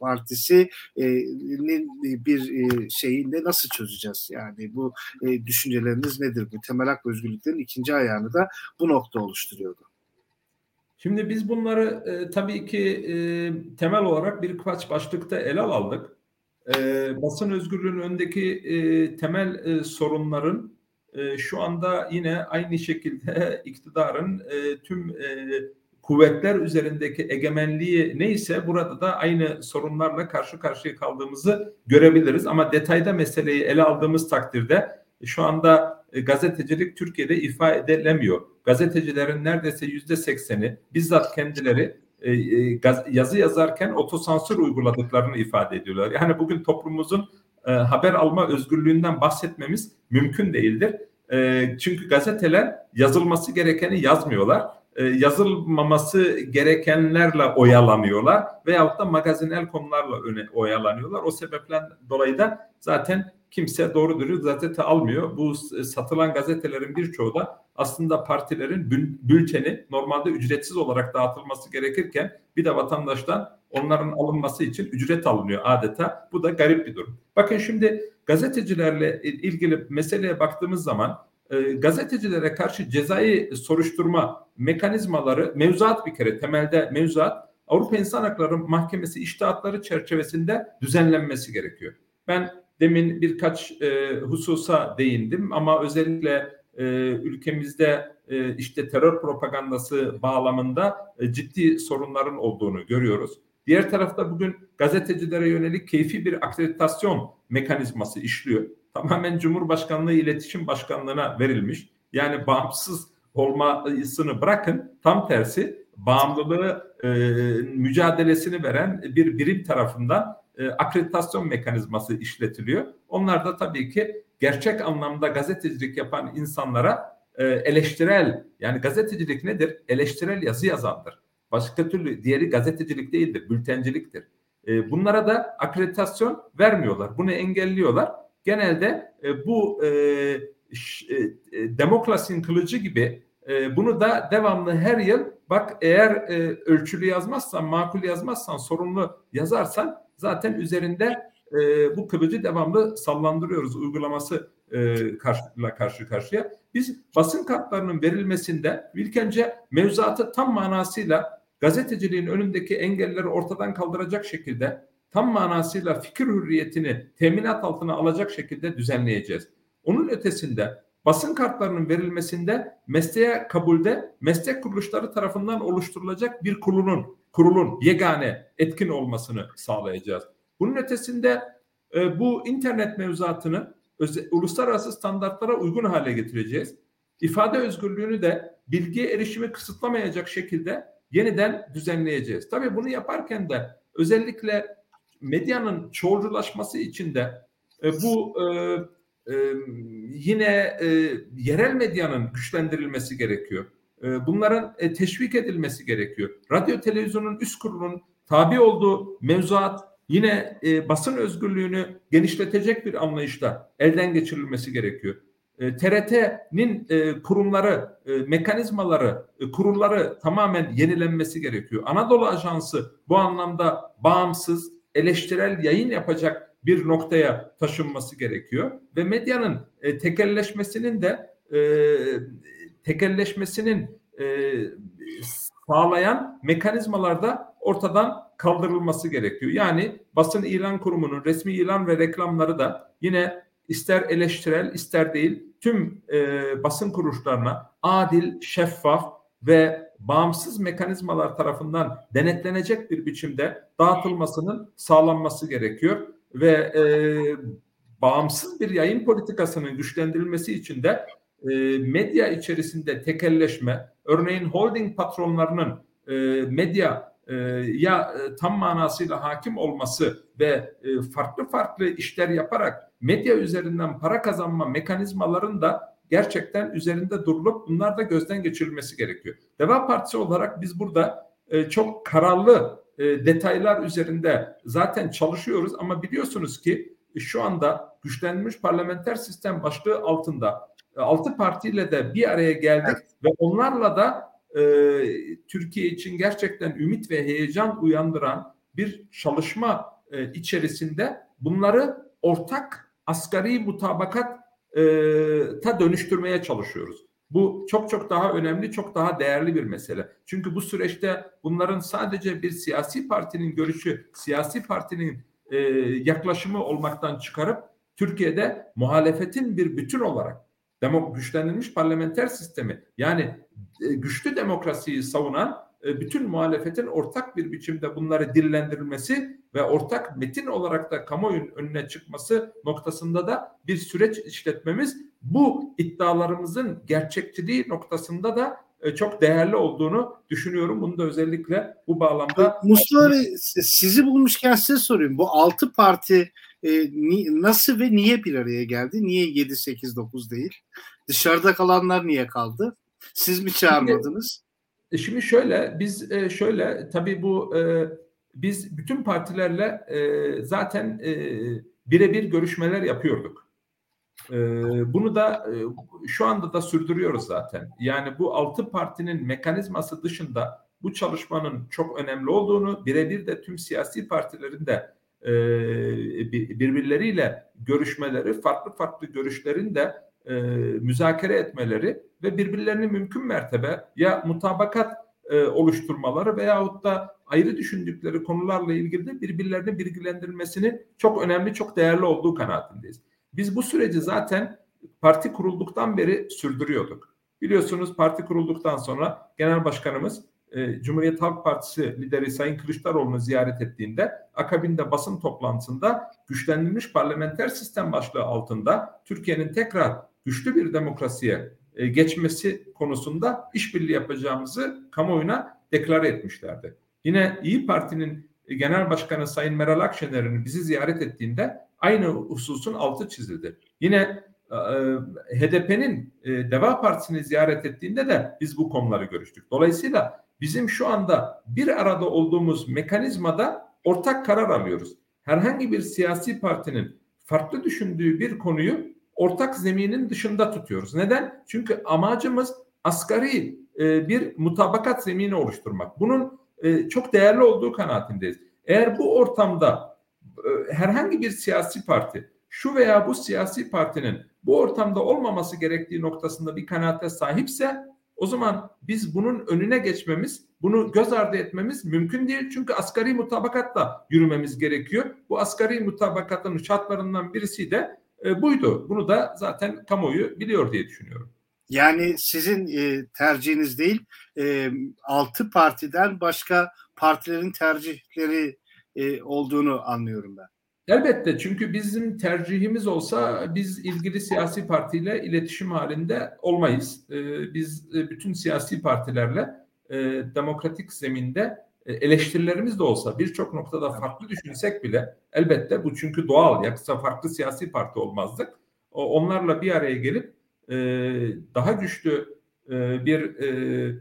Partisi'nin bir e, şeyinde nasıl çözeceğiz? Yani bu e, düşünceleriniz nedir? Bu temel hak özgürlüklerin ikinci ayağını da bu nokta oluşturuyordu. Şimdi biz bunları e, tabii ki e, temel olarak birkaç başlıkta ele aldık. E, basın özgürlüğünün öndeki e, temel e, sorunların e, şu anda yine aynı şekilde iktidarın e, tüm e, kuvvetler üzerindeki egemenliği neyse burada da aynı sorunlarla karşı karşıya kaldığımızı görebiliriz. Ama detayda meseleyi ele aldığımız takdirde şu anda e, gazetecilik Türkiye'de ifa edilemiyor. Gazetecilerin neredeyse yüzde sekseni bizzat kendileri e, yazı yazarken otosansür uyguladıklarını ifade ediyorlar. Yani bugün toplumumuzun haber alma özgürlüğünden bahsetmemiz mümkün değildir. Çünkü gazeteler yazılması gerekeni yazmıyorlar e, yazılmaması gerekenlerle oyalanıyorlar veyahut da magazinel konularla öne oyalanıyorlar. O sebepten dolayı da zaten kimse doğru dürüst gazete almıyor. Bu satılan gazetelerin birçoğu da aslında partilerin bülteni normalde ücretsiz olarak dağıtılması gerekirken bir de vatandaştan onların alınması için ücret alınıyor adeta. Bu da garip bir durum. Bakın şimdi gazetecilerle ilgili meseleye baktığımız zaman e, gazetecilere karşı cezai soruşturma mekanizmaları mevzuat bir kere temelde mevzuat Avrupa İnsan Hakları Mahkemesi iştahatları çerçevesinde düzenlenmesi gerekiyor. Ben demin birkaç e, hususa değindim ama özellikle e, ülkemizde e, işte terör propagandası bağlamında e, ciddi sorunların olduğunu görüyoruz. Diğer tarafta bugün gazetecilere yönelik keyfi bir akreditasyon mekanizması işliyor tamamen Cumhurbaşkanlığı İletişim Başkanlığı'na verilmiş. Yani bağımsız olmasını bırakın tam tersi bağımlılığı e, mücadelesini veren bir birim tarafından e, akreditasyon mekanizması işletiliyor. Onlar da tabii ki gerçek anlamda gazetecilik yapan insanlara e, eleştirel yani gazetecilik nedir? Eleştirel yazı yazandır. Başka türlü diğeri gazetecilik değildir, bültenciliktir. E, bunlara da akreditasyon vermiyorlar. Bunu engelliyorlar genelde bu demokrasinin kılıcı gibi bunu da devamlı her yıl bak eğer ölçülü yazmazsan, makul yazmazsan, sorumlu yazarsan zaten üzerinde e, bu kılıcı devamlı sallandırıyoruz uygulaması e, karşıyla karşı karşıya. Biz basın kartlarının verilmesinde ilk önce mevzuatı tam manasıyla gazeteciliğin önündeki engelleri ortadan kaldıracak şekilde tam manasıyla fikir hürriyetini teminat altına alacak şekilde düzenleyeceğiz. Onun ötesinde basın kartlarının verilmesinde mesleğe kabulde meslek kuruluşları tarafından oluşturulacak bir kurulun kurulun yegane etkin olmasını sağlayacağız. Bunun ötesinde e, bu internet mevzuatını uluslararası standartlara uygun hale getireceğiz. İfade özgürlüğünü de bilgiye erişimi kısıtlamayacak şekilde yeniden düzenleyeceğiz. Tabii bunu yaparken de özellikle medyanın çoğulculaşması için de e, bu e, e, yine e, yerel medyanın güçlendirilmesi gerekiyor. E, bunların e, teşvik edilmesi gerekiyor. Radyo televizyonun üst kurulunun tabi olduğu mevzuat yine e, basın özgürlüğünü genişletecek bir anlayışla elden geçirilmesi gerekiyor. E, TRT'nin kurumları, mekanizmaları, e, kurulları tamamen yenilenmesi gerekiyor. Anadolu Ajansı bu anlamda bağımsız, eleştirel yayın yapacak bir noktaya taşınması gerekiyor ve medyanın tekelleşmesinin de tekelleşmesinin e, sağlayan mekanizmalarda ortadan kaldırılması gerekiyor. Yani basın ilan kurumunun resmi ilan ve reklamları da yine ister eleştirel ister değil tüm e, basın kuruluşlarına adil, şeffaf ve bağımsız mekanizmalar tarafından denetlenecek bir biçimde dağıtılmasının sağlanması gerekiyor ve e, bağımsız bir yayın politikasının güçlendirilmesi için de e, medya içerisinde tekelleşme, örneğin holding patronlarının e, medya e, ya tam manasıyla hakim olması ve farklı farklı işler yaparak medya üzerinden para kazanma mekanizmaların da gerçekten üzerinde durulup bunlar da gözden geçirilmesi gerekiyor. Deva Partisi olarak biz burada çok kararlı detaylar üzerinde zaten çalışıyoruz ama biliyorsunuz ki şu anda güçlenmiş parlamenter sistem başlığı altında altı partiyle de bir araya geldik evet. ve onlarla da e, Türkiye için gerçekten ümit ve heyecan uyandıran bir çalışma e, içerisinde bunları ortak asgari mutabakat e, ta dönüştürmeye çalışıyoruz. Bu çok çok daha önemli, çok daha değerli bir mesele. Çünkü bu süreçte bunların sadece bir siyasi partinin görüşü, siyasi partinin e, yaklaşımı olmaktan çıkarıp Türkiye'de muhalefetin bir bütün olarak demok güçlendirilmiş parlamenter sistemi yani e, güçlü demokrasiyi savunan e, bütün muhalefetin ortak bir biçimde bunları dillendirilmesi ve ortak metin olarak da kamuoyunun önüne çıkması noktasında da bir süreç işletmemiz bu iddialarımızın gerçekçiliği noktasında da e, çok değerli olduğunu düşünüyorum. Bunu da özellikle bu bağlamda Mustafa Bey sizi bulmuşken size sorayım. Bu altı parti e, ni, nasıl ve niye bir araya geldi? Niye 7 8 9 değil? Dışarıda kalanlar niye kaldı? Siz mi çağırmadınız? Şimdi, şimdi şöyle biz e, şöyle tabii bu e, biz bütün partilerle e, zaten e, birebir görüşmeler yapıyorduk. E, bunu da e, şu anda da sürdürüyoruz zaten. Yani bu altı partinin mekanizması dışında bu çalışmanın çok önemli olduğunu, birebir de tüm siyasi partilerin de e, birbirleriyle görüşmeleri, farklı farklı görüşlerin de e, müzakere etmeleri ve birbirlerini mümkün mertebe ya mutabakat e, oluşturmaları veyahut da ayrı düşündükleri konularla ilgili de birbirlerini bilgilendirmesini çok önemli, çok değerli olduğu kanaatindeyiz. Biz bu süreci zaten parti kurulduktan beri sürdürüyorduk. Biliyorsunuz parti kurulduktan sonra genel başkanımız e, Cumhuriyet Halk Partisi lideri Sayın Kılıçdaroğlu'nu ziyaret ettiğinde akabinde basın toplantısında güçlendirilmiş parlamenter sistem başlığı altında Türkiye'nin tekrar güçlü bir demokrasiye e, geçmesi konusunda işbirliği yapacağımızı kamuoyuna deklare etmişlerdi. Yine İyi Parti'nin Genel Başkanı Sayın Meral Akşener'in bizi ziyaret ettiğinde aynı hususun altı çizildi. Yine e, HDP'nin Deva Partisi'ni ziyaret ettiğinde de biz bu konuları görüştük. Dolayısıyla bizim şu anda bir arada olduğumuz mekanizmada ortak karar alıyoruz. Herhangi bir siyasi partinin farklı düşündüğü bir konuyu ortak zeminin dışında tutuyoruz. Neden? Çünkü amacımız asgari e, bir mutabakat zemini oluşturmak. Bunun e, çok değerli olduğu kanaatindeyiz. Eğer bu ortamda e, herhangi bir siyasi parti şu veya bu siyasi partinin bu ortamda olmaması gerektiği noktasında bir kanaate sahipse o zaman biz bunun önüne geçmemiz, bunu göz ardı etmemiz mümkün değil. Çünkü asgari mutabakatla yürümemiz gerekiyor. Bu asgari mutabakatın şartlarından birisi de e, buydu. Bunu da zaten kamuoyu biliyor diye düşünüyorum. Yani sizin e, tercihiniz değil, e, altı partiden başka partilerin tercihleri e, olduğunu anlıyorum ben. Elbette çünkü bizim tercihimiz olsa biz ilgili siyasi partiyle iletişim halinde olmayız. Ee, biz e, bütün siyasi partilerle e, demokratik zeminde e, eleştirilerimiz de olsa birçok noktada farklı düşünsek bile elbette bu çünkü doğal yoksa farklı siyasi parti olmazdık. Onlarla bir araya gelip daha güçlü bir e,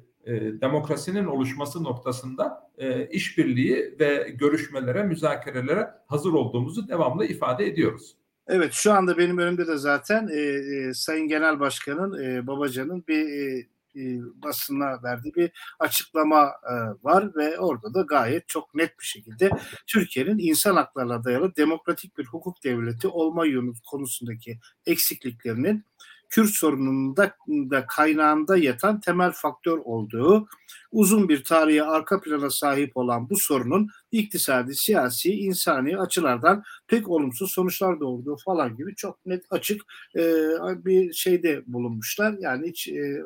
demokrasinin oluşması noktasında e, işbirliği ve görüşmelere, müzakerelere hazır olduğumuzu devamlı ifade ediyoruz. Evet şu anda benim önümde de zaten e, e, Sayın Genel Başkan'ın e, Babacan'ın bir e, e, basına verdiği bir açıklama e, var ve orada da gayet çok net bir şekilde Türkiye'nin insan haklarına dayalı demokratik bir hukuk devleti olma konusundaki eksikliklerinin Kürt sorununun da, da kaynağında yatan temel faktör olduğu uzun bir tarihe arka plana sahip olan bu sorunun iktisadi, siyasi, insani açılardan pek olumsuz sonuçlar doğurduğu falan gibi çok net açık e, bir şeyde bulunmuşlar. Yani hiç e,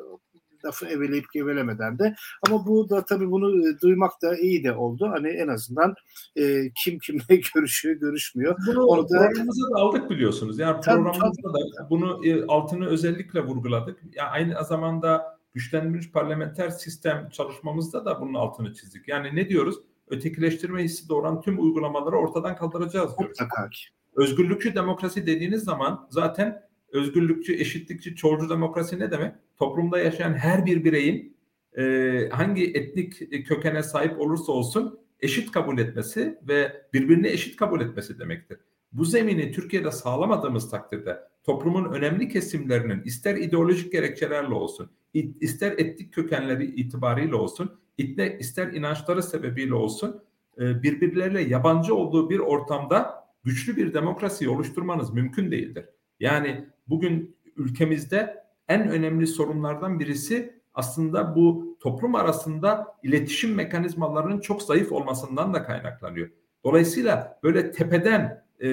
lafı eveleyip gevelemeden de ama bu da tabii bunu e, duymak da iyi de oldu. Hani en azından e, kim kimle görüşüyor, görüşmüyor. Bunu Onu da, programımıza da aldık biliyorsunuz. Yani programımızda da bunu e, altını özellikle vurguladık. Ya yani aynı zamanda güçlendirilmiş parlamenter sistem çalışmamızda da bunun altını çizdik. Yani ne diyoruz? Ötekileştirme hissi doğuran tüm uygulamaları ortadan kaldıracağız diyoruz. Mutlaka ki. Özgürlükçü demokrasi dediğiniz zaman zaten özgürlükçü, eşitlikçi, çoğulcu demokrasi ne demek? Toplumda yaşayan her bir bireyin e, hangi etnik kökene sahip olursa olsun eşit kabul etmesi ve birbirini eşit kabul etmesi demektir. Bu zemini Türkiye'de sağlamadığımız takdirde toplumun önemli kesimlerinin ister ideolojik gerekçelerle olsun, ister etnik kökenleri itibariyle olsun, ister inançları sebebiyle olsun e, birbirleriyle yabancı olduğu bir ortamda güçlü bir demokrasi oluşturmanız mümkün değildir. Yani bugün ülkemizde en önemli sorunlardan birisi aslında bu toplum arasında iletişim mekanizmalarının çok zayıf olmasından da kaynaklanıyor. Dolayısıyla böyle tepeden e,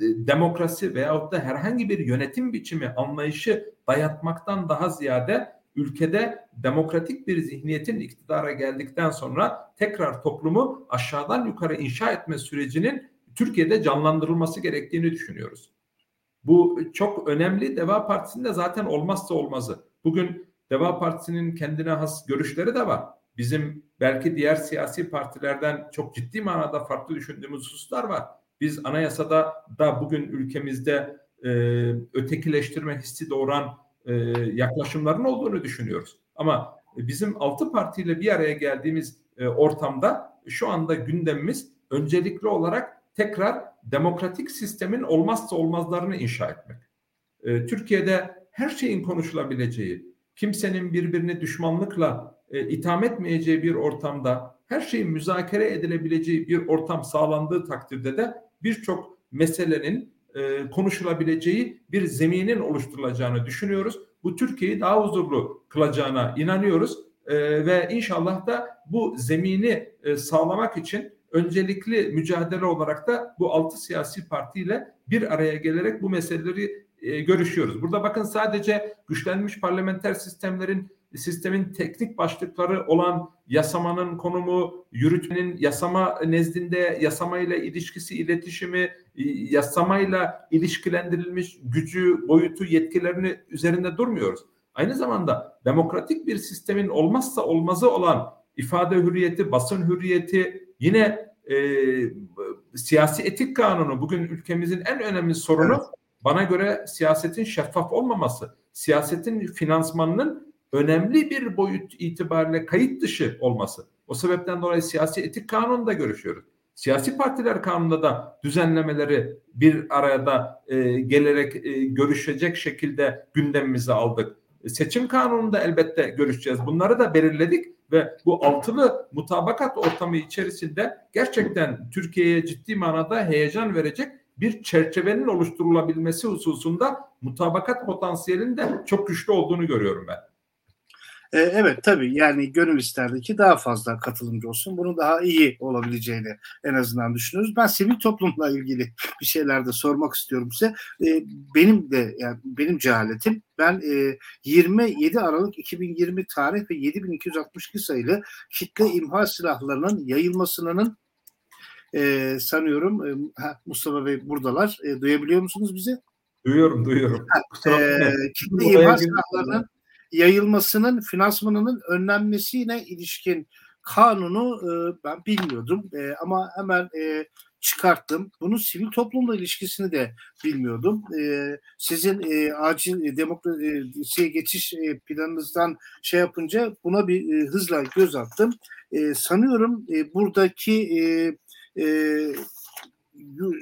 demokrasi veyahut da herhangi bir yönetim biçimi anlayışı dayatmaktan daha ziyade ülkede demokratik bir zihniyetin iktidara geldikten sonra tekrar toplumu aşağıdan yukarı inşa etme sürecinin Türkiye'de canlandırılması gerektiğini düşünüyoruz. Bu çok önemli. Deva Partisi'nin de zaten olmazsa olmazı. Bugün Deva Partisi'nin kendine has görüşleri de var. Bizim belki diğer siyasi partilerden çok ciddi manada farklı düşündüğümüz hususlar var. Biz anayasada da bugün ülkemizde e, ötekileştirme hissi doğuran e, yaklaşımların olduğunu düşünüyoruz. Ama bizim altı partiyle bir araya geldiğimiz e, ortamda şu anda gündemimiz öncelikli olarak tekrar demokratik sistemin olmazsa olmazlarını inşa etmek. E, Türkiye'de her şeyin konuşulabileceği, kimsenin birbirini düşmanlıkla e, itham etmeyeceği bir ortamda her şeyin müzakere edilebileceği bir ortam sağlandığı takdirde de birçok meselenin e, konuşulabileceği bir zeminin oluşturulacağını düşünüyoruz. Bu Türkiye'yi daha huzurlu kılacağına inanıyoruz e, ve inşallah da bu zemini e, sağlamak için öncelikli mücadele olarak da bu altı siyasi partiyle bir araya gelerek bu meseleleri e, görüşüyoruz. Burada bakın sadece güçlenmiş parlamenter sistemlerin sistemin teknik başlıkları olan yasamanın konumu, yürütmenin yasama nezdinde yasamayla ilişkisi, iletişimi, e, yasamayla ilişkilendirilmiş gücü, boyutu, yetkilerini üzerinde durmuyoruz. Aynı zamanda demokratik bir sistemin olmazsa olmazı olan ifade hürriyeti, basın hürriyeti, yine e, siyasi etik kanunu bugün ülkemizin en önemli sorunu evet. bana göre siyasetin şeffaf olmaması, siyasetin finansmanının önemli bir boyut itibariyle kayıt dışı olması. O sebepten dolayı siyasi etik kanununda görüşüyoruz. Siyasi partiler kanununda da düzenlemeleri bir arada e, gelerek e, görüşecek şekilde gündemimize aldık. Seçim kanununda elbette görüşeceğiz. Bunları da belirledik ve bu altılı mutabakat ortamı içerisinde gerçekten Türkiye'ye ciddi manada heyecan verecek bir çerçevenin oluşturulabilmesi hususunda mutabakat potansiyelinin de çok güçlü olduğunu görüyorum ben. E, evet tabii yani gönül isterdi ki daha fazla katılımcı olsun. Bunu daha iyi olabileceğini en azından düşünüyoruz. Ben sivil toplumla ilgili bir şeyler de sormak istiyorum size. E, benim de yani benim cehaletim ben e, 27 Aralık 2020 tarih ve 7262 sayılı kitle imha silahlarının yayılmasının e, sanıyorum e, Mustafa Bey buradalar. E, duyabiliyor musunuz bizi? Duyuyorum, duyuyorum. Ha, e, kitle imha silahlarının yayılmasının finansmanının önlenmesine ilişkin kanunu e, ben bilmiyordum e, ama hemen e, çıkarttım. Bunun sivil toplumla ilişkisini de bilmiyordum. E, sizin e, acil demokrasiye geçiş e, planınızdan şey yapınca buna bir e, hızla göz attım. E, sanıyorum e, buradaki e, e,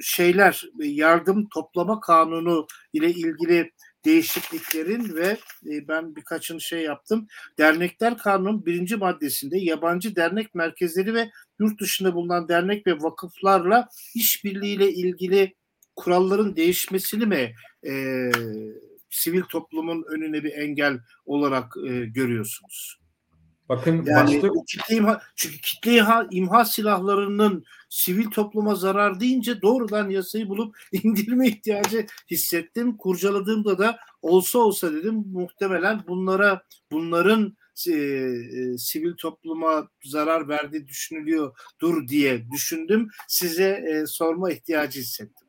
şeyler yardım toplama kanunu ile ilgili değişikliklerin ve e, ben birkaçını şey yaptım. Dernekler Kanunu birinci maddesinde yabancı dernek merkezleri ve yurt dışında bulunan dernek ve vakıflarla işbirliğiyle ilgili kuralların değişmesini mi e, sivil toplumun önüne bir engel olarak e, görüyorsunuz? Bakın yani başta... kitle imha, çünkü kitle imha, imha silahlarının sivil topluma zarar deyince doğrudan yasayı bulup indirme ihtiyacı hissettim. Kurcaladığımda da olsa olsa dedim muhtemelen bunlara bunların e, e, sivil topluma zarar verdiği düşünülüyordur diye düşündüm. Size e, sorma ihtiyacı hissettim.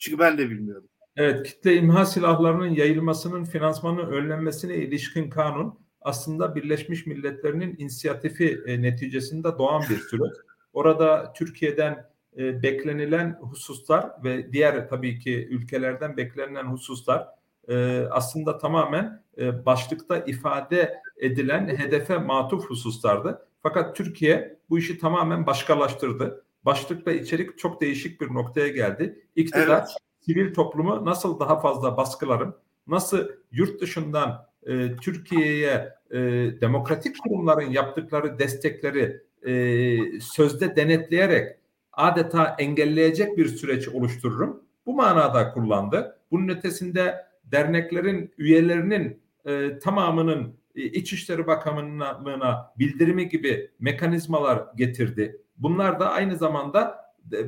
Çünkü ben de bilmiyordum. Evet, kitle imha silahlarının yayılmasının finansmanı önlenmesine ilişkin kanun aslında Birleşmiş Milletler'in inisiyatifi e, neticesinde doğan bir süreç. Orada Türkiye'den e, beklenilen hususlar ve diğer tabii ki ülkelerden beklenilen hususlar e, aslında tamamen e, başlıkta ifade edilen hedefe matuf hususlardı. Fakat Türkiye bu işi tamamen başkalaştırdı. Başlıkla içerik çok değişik bir noktaya geldi. İktidar evet. sivil toplumu nasıl daha fazla baskılarım, nasıl yurt dışından e, Türkiye'ye e, demokratik kurumların yaptıkları destekleri e, sözde denetleyerek adeta engelleyecek bir süreç oluştururum. Bu manada kullandı. Bunun ötesinde derneklerin üyelerinin e, tamamının e, İçişleri Bakanlığı'na bildirimi gibi mekanizmalar getirdi. Bunlar da aynı zamanda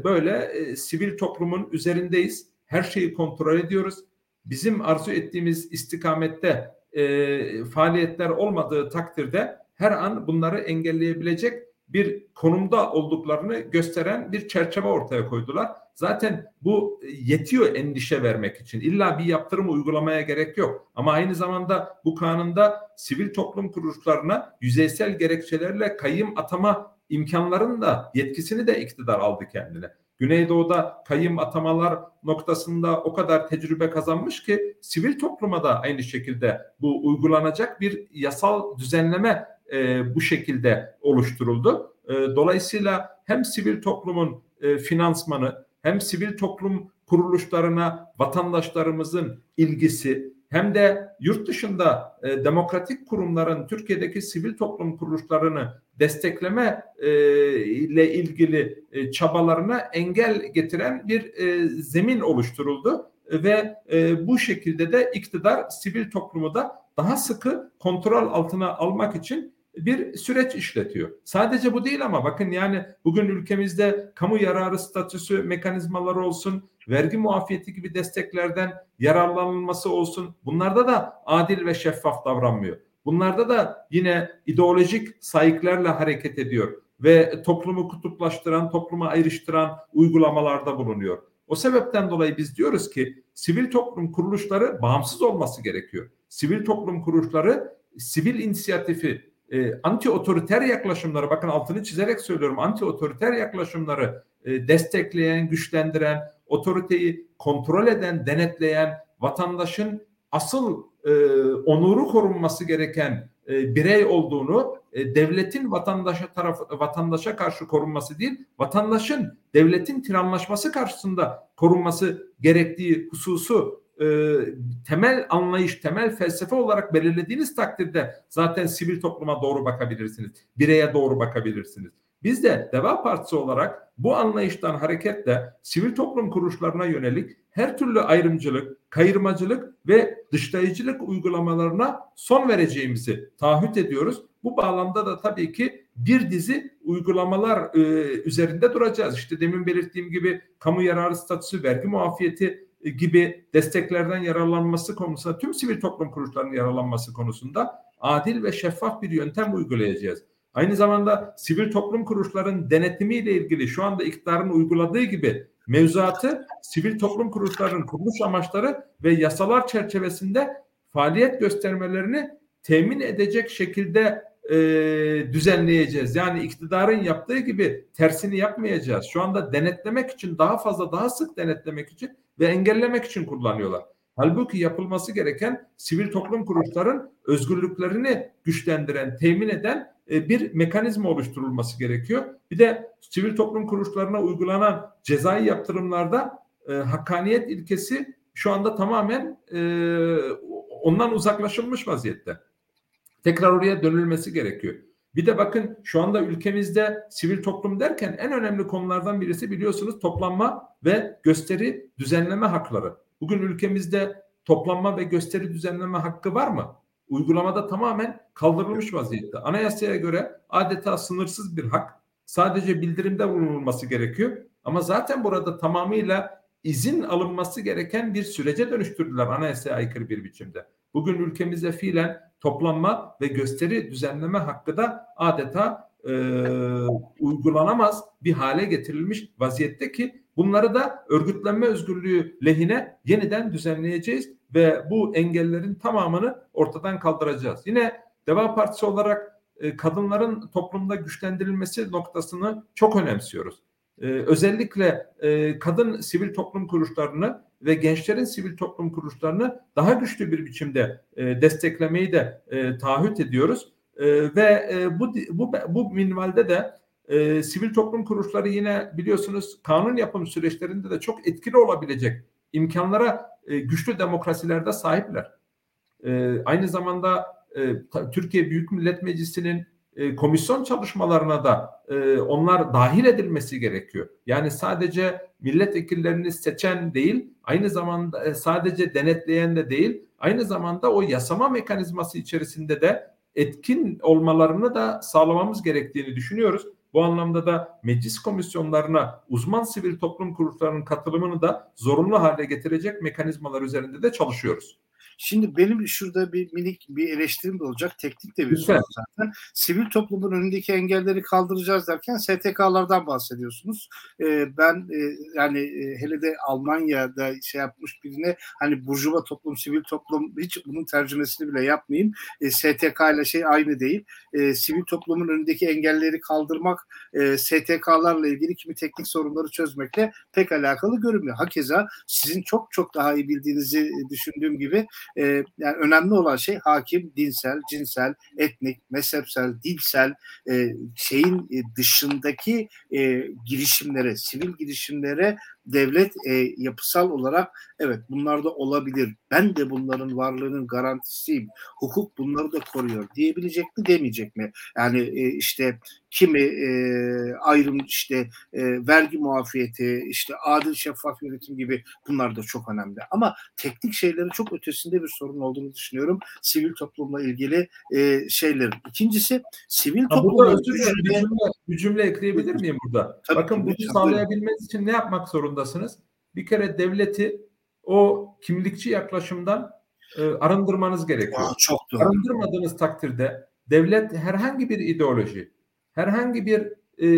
böyle e, sivil toplumun üzerindeyiz. Her şeyi kontrol ediyoruz. Bizim arzu ettiğimiz istikamette e, faaliyetler olmadığı takdirde her an bunları engelleyebilecek bir konumda olduklarını gösteren bir çerçeve ortaya koydular. Zaten bu yetiyor endişe vermek için. İlla bir yaptırım uygulamaya gerek yok. Ama aynı zamanda bu kanunda sivil toplum kuruluşlarına yüzeysel gerekçelerle kayyım atama imkanlarının da yetkisini de iktidar aldı kendine. Güneydoğu'da kayyım atamalar noktasında o kadar tecrübe kazanmış ki sivil topluma da aynı şekilde bu uygulanacak bir yasal düzenleme e, bu şekilde oluşturuldu. E, dolayısıyla hem sivil toplumun e, finansmanı hem sivil toplum kuruluşlarına vatandaşlarımızın ilgisi hem de yurt dışında e, demokratik kurumların Türkiye'deki sivil toplum kuruluşlarını destekleme e, ile ilgili e, çabalarına engel getiren bir e, zemin oluşturuldu ve e, bu şekilde de iktidar sivil toplumu da daha sıkı kontrol altına almak için bir süreç işletiyor. Sadece bu değil ama bakın yani bugün ülkemizde kamu yararı statüsü mekanizmaları olsun, vergi muafiyeti gibi desteklerden yararlanılması olsun. Bunlarda da adil ve şeffaf davranmıyor. Bunlarda da yine ideolojik sayıklarla hareket ediyor ve toplumu kutuplaştıran, toplumu ayrıştıran uygulamalarda bulunuyor. O sebepten dolayı biz diyoruz ki sivil toplum kuruluşları bağımsız olması gerekiyor. Sivil toplum kuruluşları sivil inisiyatifi, e, anti otoriter yaklaşımları bakın altını çizerek söylüyorum anti otoriter yaklaşımları e, destekleyen, güçlendiren, otoriteyi kontrol eden, denetleyen, vatandaşın asıl e, onuru korunması gereken e, birey olduğunu e, devletin vatandaşa taraf vatandaşa karşı korunması değil, vatandaşın devletin tiranlaşması karşısında korunması gerektiği hususu e, temel anlayış, temel felsefe olarak belirlediğiniz takdirde zaten sivil topluma doğru bakabilirsiniz. Bireye doğru bakabilirsiniz. Biz de Deva Partisi olarak bu anlayıştan hareketle sivil toplum kuruluşlarına yönelik her türlü ayrımcılık, kayırmacılık ve dışlayıcılık uygulamalarına son vereceğimizi taahhüt ediyoruz. Bu bağlamda da tabii ki bir dizi uygulamalar e, üzerinde duracağız. İşte demin belirttiğim gibi kamu yararı statüsü, vergi muafiyeti e, gibi desteklerden yararlanması konusunda tüm sivil toplum kuruluşlarının yararlanması konusunda adil ve şeffaf bir yöntem uygulayacağız. Aynı zamanda sivil toplum kuruluşlarının denetimiyle ilgili şu anda iktidarın uyguladığı gibi mevzuatı sivil toplum kuruluşlarının kuruluş amaçları ve yasalar çerçevesinde faaliyet göstermelerini temin edecek şekilde e, düzenleyeceğiz. Yani iktidarın yaptığı gibi tersini yapmayacağız. Şu anda denetlemek için daha fazla daha sık denetlemek için ve engellemek için kullanıyorlar. Halbuki yapılması gereken sivil toplum kuruluşların özgürlüklerini güçlendiren, temin eden e, bir mekanizma oluşturulması gerekiyor. Bir de sivil toplum kuruluşlarına uygulanan cezai yaptırımlarda e, hakkaniyet ilkesi şu anda tamamen e, ondan uzaklaşılmış vaziyette. Tekrar oraya dönülmesi gerekiyor. Bir de bakın şu anda ülkemizde sivil toplum derken en önemli konulardan birisi biliyorsunuz toplanma ve gösteri düzenleme hakları. Bugün ülkemizde toplanma ve gösteri düzenleme hakkı var mı? Uygulamada tamamen kaldırılmış vaziyette. Anayasaya göre adeta sınırsız bir hak. Sadece bildirimde bulunulması gerekiyor. Ama zaten burada tamamıyla izin alınması gereken bir sürece dönüştürdüler anayasaya aykırı bir biçimde. Bugün ülkemizde fiilen toplanma ve gösteri düzenleme hakkı da adeta e, uygulanamaz bir hale getirilmiş vaziyette ki bunları da örgütlenme özgürlüğü lehine yeniden düzenleyeceğiz ve bu engellerin tamamını ortadan kaldıracağız. Yine Deva Partisi olarak e, kadınların toplumda güçlendirilmesi noktasını çok önemsiyoruz. E, özellikle e, kadın sivil toplum kuruluşlarını ve gençlerin sivil toplum kuruluşlarını daha güçlü bir biçimde e, desteklemeyi de e, taahhüt ediyoruz. E, ve e, bu, bu, bu minvalde de e, sivil toplum kuruluşları yine biliyorsunuz kanun yapım süreçlerinde de çok etkili olabilecek imkanlara e, güçlü demokrasilerde sahipler. E, aynı zamanda e, Türkiye Büyük Millet Meclisi'nin komisyon çalışmalarına da onlar dahil edilmesi gerekiyor. Yani sadece milletvekillerini seçen değil, aynı zamanda sadece denetleyen de değil, aynı zamanda o yasama mekanizması içerisinde de etkin olmalarını da sağlamamız gerektiğini düşünüyoruz. Bu anlamda da meclis komisyonlarına uzman sivil toplum kuruluşlarının katılımını da zorunlu hale getirecek mekanizmalar üzerinde de çalışıyoruz. Şimdi benim şurada bir minik bir eleştirim de olacak. Teknik de bir soru zaten. Sivil toplumun önündeki engelleri kaldıracağız derken STK'lardan bahsediyorsunuz. Ee, ben e, yani e, hele de Almanya'da şey yapmış birine hani burjuva toplum, sivil toplum hiç bunun tercümesini bile yapmayayım. E, STK ile şey aynı değil. E, sivil toplumun önündeki engelleri kaldırmak e, STK'larla ilgili kimi teknik sorunları çözmekle pek alakalı görünmüyor. Hakeza sizin çok çok daha iyi bildiğinizi düşündüğüm gibi e, yani önemli olan şey hakim dinsel, cinsel, etnik, mezhepsel, dilsel e, şeyin e, dışındaki e, girişimlere, sivil girişimlere devlet e, yapısal olarak evet bunlar da olabilir. Ben de bunların varlığının garantisiyim. Hukuk bunları da koruyor diyebilecek mi demeyecek mi? Yani e, işte kimi e, ayrım işte e, vergi muafiyeti, işte adil şeffaf yönetim gibi bunlar da çok önemli. Ama teknik şeylerin çok ötesinde bir sorun olduğunu düşünüyorum. Sivil toplumla ilgili e, şeylerin. İkincisi sivil toplumla bir cümle, bir cümle ekleyebilir miyim burada? Tabii, Bakın bunu sağlayabilmeniz için ne yapmak zorundasınız? Bir kere devleti o kimlikçi yaklaşımdan e, arındırmanız gerekiyor. Aa, çok doğru. Arındırmadığınız takdirde devlet herhangi bir ideoloji, herhangi bir e,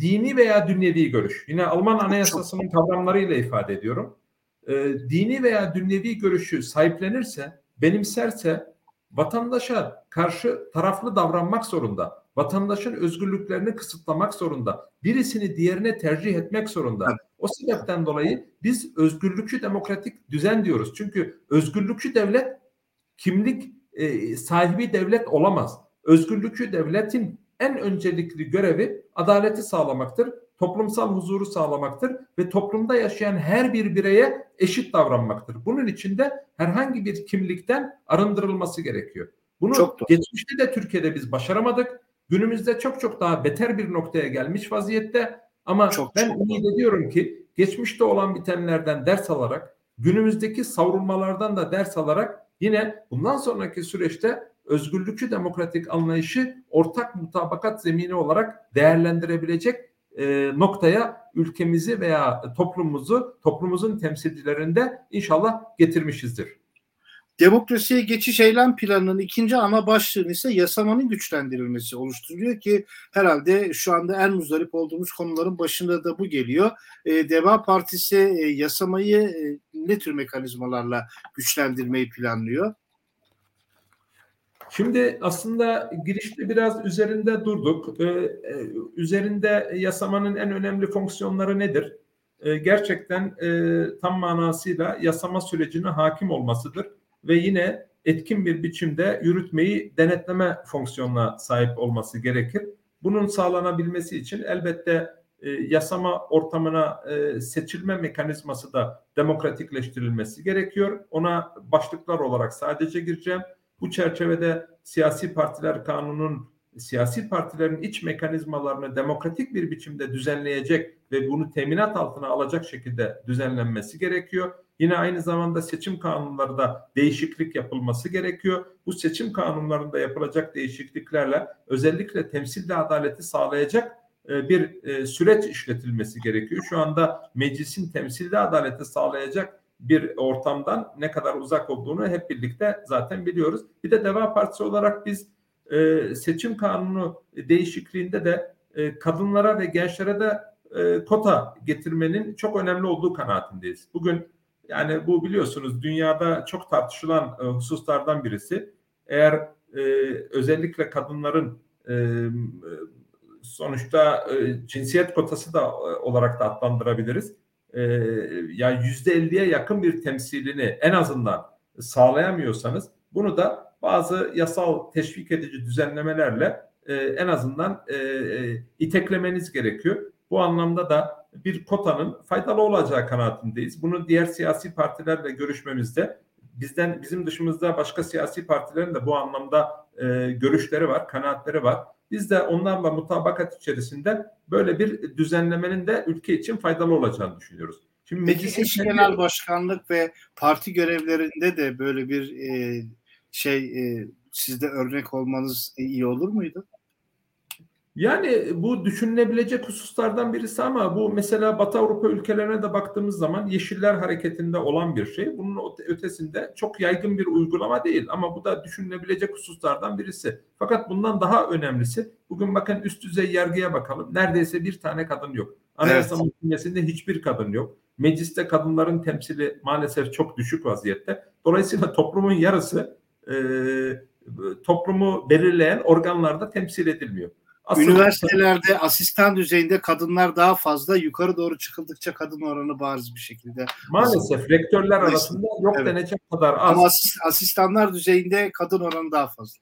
dini veya dünyevi görüş, yine Alman anayasasının kavramlarıyla ifade ediyorum, e, dini veya dünyevi görüşü sahiplenirse, benimserse vatandaşa karşı taraflı davranmak zorunda. Vatandaşın özgürlüklerini kısıtlamak zorunda. Birisini diğerine tercih etmek zorunda. Evet. O sebepten dolayı biz özgürlükçü demokratik düzen diyoruz. Çünkü özgürlükçü devlet kimlik e, sahibi devlet olamaz. Özgürlükçü devletin en öncelikli görevi adaleti sağlamaktır, toplumsal huzuru sağlamaktır ve toplumda yaşayan her bir bireye eşit davranmaktır. Bunun için de herhangi bir kimlikten arındırılması gerekiyor. Bunu Çok geçmişte de Türkiye'de biz başaramadık. günümüzde çok çok daha beter bir noktaya gelmiş vaziyette. Ama çok, ben çok ümit ediyorum ki geçmişte olan bitenlerden ders alarak günümüzdeki savrulmalardan da ders alarak yine bundan sonraki süreçte özgürlükçü demokratik anlayışı ortak mutabakat zemini olarak değerlendirebilecek e, noktaya ülkemizi veya toplumumuzu toplumumuzun temsilcilerinde inşallah getirmişizdir. Demokrasiye geçiş eylem planının ikinci ana başlığını ise yasamanın güçlendirilmesi oluşturuyor ki herhalde şu anda en muzdarip olduğumuz konuların başında da bu geliyor. E, Deva Partisi e, yasamayı e, ne tür mekanizmalarla güçlendirmeyi planlıyor? Şimdi aslında girişte biraz üzerinde durduk. Ee, e, üzerinde yasamanın en önemli fonksiyonları nedir? Ee, gerçekten e, tam manasıyla yasama sürecine hakim olmasıdır ve yine etkin bir biçimde yürütmeyi denetleme fonksiyonuna sahip olması gerekir. Bunun sağlanabilmesi için elbette e, yasama ortamına e, seçilme mekanizması da demokratikleştirilmesi gerekiyor. Ona başlıklar olarak sadece gireceğim. Bu çerçevede siyasi partiler kanunun siyasi partilerin iç mekanizmalarını demokratik bir biçimde düzenleyecek ve bunu teminat altına alacak şekilde düzenlenmesi gerekiyor. Yine aynı zamanda seçim kanunlarında değişiklik yapılması gerekiyor. Bu seçim kanunlarında yapılacak değişikliklerle özellikle temsilde adaleti sağlayacak e, bir e, süreç işletilmesi gerekiyor. Şu anda meclisin temsilde adaleti sağlayacak bir ortamdan ne kadar uzak olduğunu hep birlikte zaten biliyoruz. Bir de Deva Partisi olarak biz e, seçim kanunu değişikliğinde de kadınlara ve gençlere de kota getirmenin çok önemli olduğu kanaatindeyiz. Bugün yani bu biliyorsunuz dünyada çok tartışılan e, hususlardan birisi. Eğer e, özellikle kadınların e, sonuçta e, cinsiyet kotası da e, olarak da adlandırabiliriz. E, yani yüzde elliye yakın bir temsilini en azından sağlayamıyorsanız bunu da bazı yasal teşvik edici düzenlemelerle e, en azından e, e, iteklemeniz gerekiyor. Bu anlamda da bir kotanın faydalı olacağı kanaatindeyiz. Bunu diğer siyasi partilerle görüşmemizde bizden bizim dışımızda başka siyasi partilerin de bu anlamda e, görüşleri var, kanaatleri var. Biz de onlarla mutabakat içerisinde böyle bir düzenlemenin de ülke için faydalı olacağını düşünüyoruz. Şimdi Peki eş genel başkanlık ve parti görevlerinde de böyle bir e, şey e, sizde örnek olmanız iyi olur muydu? Yani bu düşünülebilecek hususlardan birisi ama bu mesela Batı Avrupa ülkelerine de baktığımız zaman Yeşiller Hareketi'nde olan bir şey. Bunun ötesinde çok yaygın bir uygulama değil ama bu da düşünülebilecek hususlardan birisi. Fakat bundan daha önemlisi bugün bakın üst düzey yargıya bakalım. Neredeyse bir tane kadın yok. Anayasa evet. Mahkemesi'nde hiçbir kadın yok. Mecliste kadınların temsili maalesef çok düşük vaziyette. Dolayısıyla toplumun yarısı e, toplumu belirleyen organlarda temsil edilmiyor. Aslında Üniversitelerde asistan düzeyinde kadınlar daha fazla yukarı doğru çıkıldıkça kadın oranı bariz bir şekilde. Maalesef aslında. rektörler arasında yok evet. denecek kadar az. Ama asist, asistanlar düzeyinde kadın oranı daha fazla.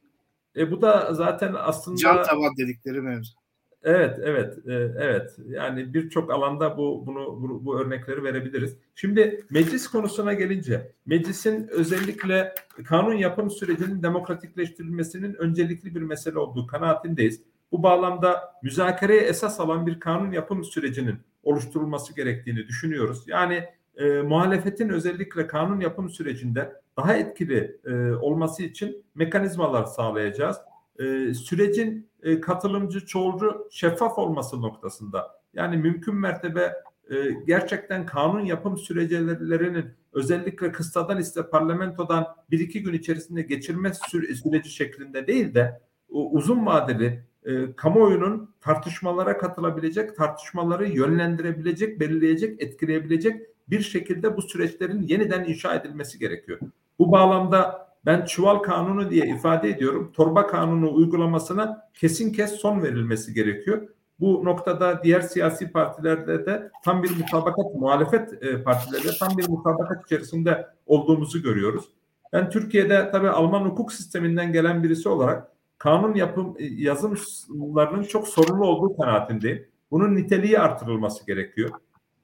E bu da zaten aslında can tavan dedikleri mevzu. Evet, evet, e, evet. Yani birçok alanda bu bunu bu, bu örnekleri verebiliriz. Şimdi meclis konusuna gelince, meclisin özellikle kanun yapım sürecinin demokratikleştirilmesinin öncelikli bir mesele olduğu kanaatindeyiz. Bu bağlamda müzakereye esas alan bir kanun yapım sürecinin oluşturulması gerektiğini düşünüyoruz. Yani e, muhalefetin özellikle kanun yapım sürecinde daha etkili e, olması için mekanizmalar sağlayacağız. E, sürecin e, katılımcı, çoğulcu, şeffaf olması noktasında yani mümkün mertebe e, gerçekten kanun yapım süreçlerinin özellikle kıstadan iste parlamentodan bir iki gün içerisinde geçirme süreci şeklinde değil de uzun vadeli e, kamuoyunun tartışmalara katılabilecek, tartışmaları yönlendirebilecek, belirleyecek, etkileyebilecek bir şekilde bu süreçlerin yeniden inşa edilmesi gerekiyor. Bu bağlamda ben çuval kanunu diye ifade ediyorum. Torba kanunu uygulamasına kesin kes son verilmesi gerekiyor. Bu noktada diğer siyasi partilerde de tam bir mutabakat, muhalefet e, partilerinde tam bir mutabakat içerisinde olduğumuzu görüyoruz. Ben Türkiye'de tabii Alman hukuk sisteminden gelen birisi olarak kanun yapım e, yazımlarının çok sorunlu olduğu kanaatindeyim. Bunun niteliği artırılması gerekiyor.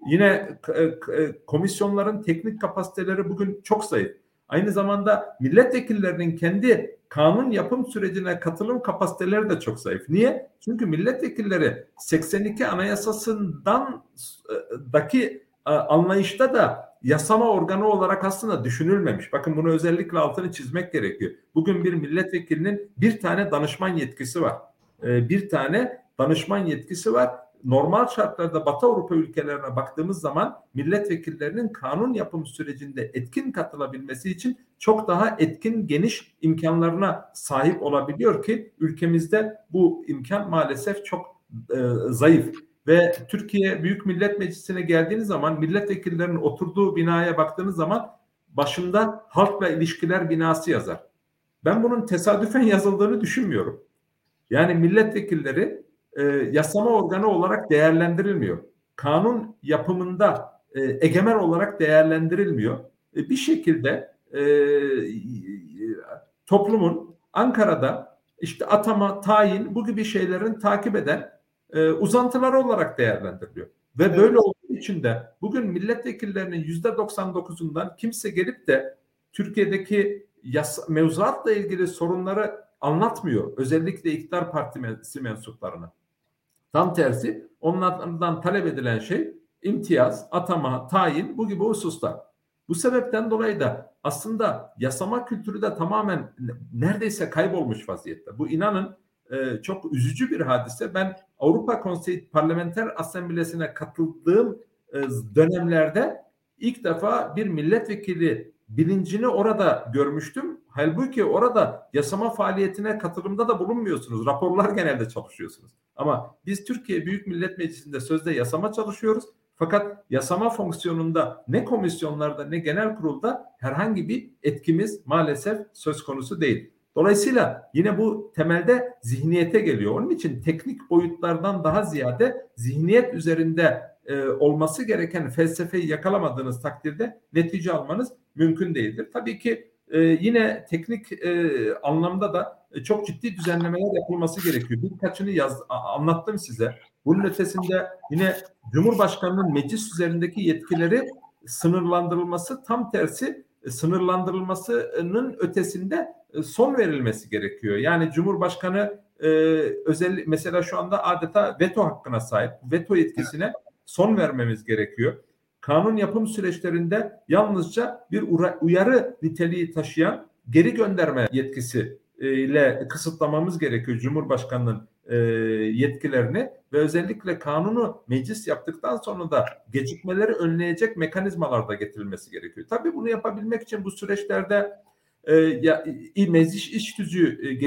Yine e, komisyonların teknik kapasiteleri bugün çok zayıf. Aynı zamanda milletvekillerinin kendi kanun yapım sürecine katılım kapasiteleri de çok zayıf. Niye? Çünkü milletvekilleri 82 anayasasından e, daki e, anlayışta da yasama organı olarak aslında düşünülmemiş. Bakın bunu özellikle altını çizmek gerekiyor. Bugün bir milletvekilinin bir tane danışman yetkisi var. E, bir tane danışman yetkisi var normal şartlarda Batı Avrupa ülkelerine baktığımız zaman milletvekillerinin kanun yapım sürecinde etkin katılabilmesi için çok daha etkin geniş imkanlarına sahip olabiliyor ki ülkemizde bu imkan maalesef çok e, zayıf ve Türkiye Büyük Millet Meclisi'ne geldiğiniz zaman milletvekillerinin oturduğu binaya baktığınız zaman başında halkla ilişkiler binası yazar. Ben bunun tesadüfen yazıldığını düşünmüyorum. Yani milletvekilleri e, yasama organı olarak değerlendirilmiyor. Kanun yapımında e, egemen olarak değerlendirilmiyor. E, bir şekilde e, toplumun Ankara'da işte atama, tayin bu gibi şeylerin takip eden e, uzantıları olarak değerlendiriliyor. Ve evet. böyle olduğu için de bugün milletvekillerinin yüzde 99'undan kimse gelip de Türkiye'deki yas mevzuatla ilgili sorunları anlatmıyor. Özellikle iktidar partisi mensuplarına. Tam tersi onlardan talep edilen şey imtiyaz, atama, tayin bu gibi hususlar. Bu sebepten dolayı da aslında yasama kültürü de tamamen neredeyse kaybolmuş vaziyette. Bu inanın e, çok üzücü bir hadise. Ben Avrupa Konseyi Parlamenter Asamblesi'ne katıldığım e, dönemlerde ilk defa bir milletvekili bilincini orada görmüştüm. Halbuki orada yasama faaliyetine katılımda da bulunmuyorsunuz. Raporlar genelde çalışıyorsunuz. Ama biz Türkiye Büyük Millet Meclisi'nde sözde yasama çalışıyoruz. Fakat yasama fonksiyonunda ne komisyonlarda ne genel kurulda herhangi bir etkimiz maalesef söz konusu değil. Dolayısıyla yine bu temelde zihniyete geliyor. Onun için teknik boyutlardan daha ziyade zihniyet üzerinde e, olması gereken felsefeyi yakalamadığınız takdirde netice almanız mümkün değildir. Tabii ki e, yine teknik e, anlamda da e, çok ciddi düzenlemeler yapılması gerekiyor. Birkaçını yaz, anlattım size. Bunun ötesinde yine Cumhurbaşkanı'nın meclis üzerindeki yetkileri sınırlandırılması tam tersi e, sınırlandırılmasının ötesinde e, son verilmesi gerekiyor. Yani Cumhurbaşkanı e, özel mesela şu anda adeta veto hakkına sahip. Veto yetkisine son vermemiz gerekiyor kanun yapım süreçlerinde yalnızca bir uyarı niteliği taşıyan geri gönderme yetkisi e, ile kısıtlamamız gerekiyor Cumhurbaşkanı'nın e, yetkilerini ve özellikle kanunu meclis yaptıktan sonra da gecikmeleri önleyecek mekanizmalar da getirilmesi gerekiyor. Tabii bunu yapabilmek için bu süreçlerde e, meclis iş tüzüğü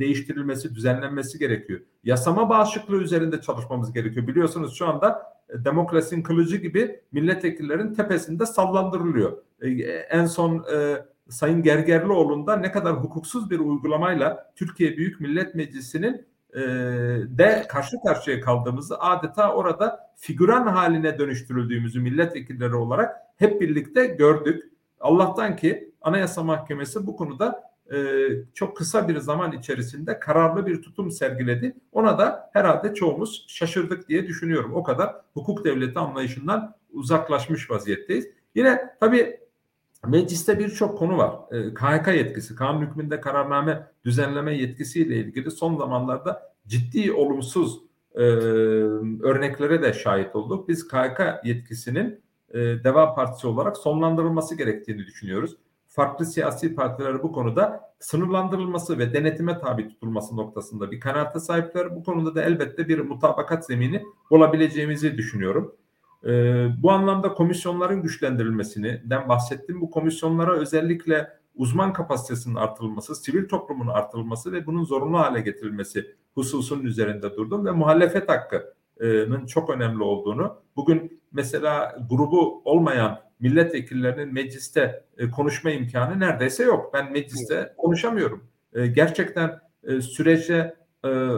değiştirilmesi, düzenlenmesi gerekiyor. Yasama bağışıklığı üzerinde çalışmamız gerekiyor. Biliyorsunuz şu anda demokrasinin kılıcı gibi milletvekillerin tepesinde sallandırılıyor. E, en son e, Sayın Gergerlioğlu'nda ne kadar hukuksuz bir uygulamayla Türkiye Büyük Millet Meclisi'nin e, de karşı karşıya kaldığımızı adeta orada figüran haline dönüştürüldüğümüzü milletvekilleri olarak hep birlikte gördük. Allah'tan ki Anayasa Mahkemesi bu konuda e, çok kısa bir zaman içerisinde kararlı bir tutum sergiledi. Ona da herhalde çoğumuz şaşırdık diye düşünüyorum. O kadar hukuk devleti anlayışından uzaklaşmış vaziyetteyiz. Yine tabii mecliste birçok konu var. E, KHK yetkisi, kanun hükmünde kararname düzenleme yetkisiyle ilgili son zamanlarda ciddi olumsuz e, örneklere de şahit olduk. Biz KHK yetkisinin e, Deva Partisi olarak sonlandırılması gerektiğini düşünüyoruz farklı siyasi partiler bu konuda sınırlandırılması ve denetime tabi tutulması noktasında bir kanaate sahipler. Bu konuda da elbette bir mutabakat zemini olabileceğimizi düşünüyorum. Ee, bu anlamda komisyonların güçlendirilmesinden bahsettim. Bu komisyonlara özellikle uzman kapasitesinin artırılması, sivil toplumun artırılması ve bunun zorunlu hale getirilmesi hususunun üzerinde durdum ve muhalefet hakkının çok önemli olduğunu, bugün mesela grubu olmayan milletvekillerinin mecliste e, konuşma imkanı neredeyse yok. Ben mecliste evet. konuşamıyorum. E, gerçekten e, sürece e, e,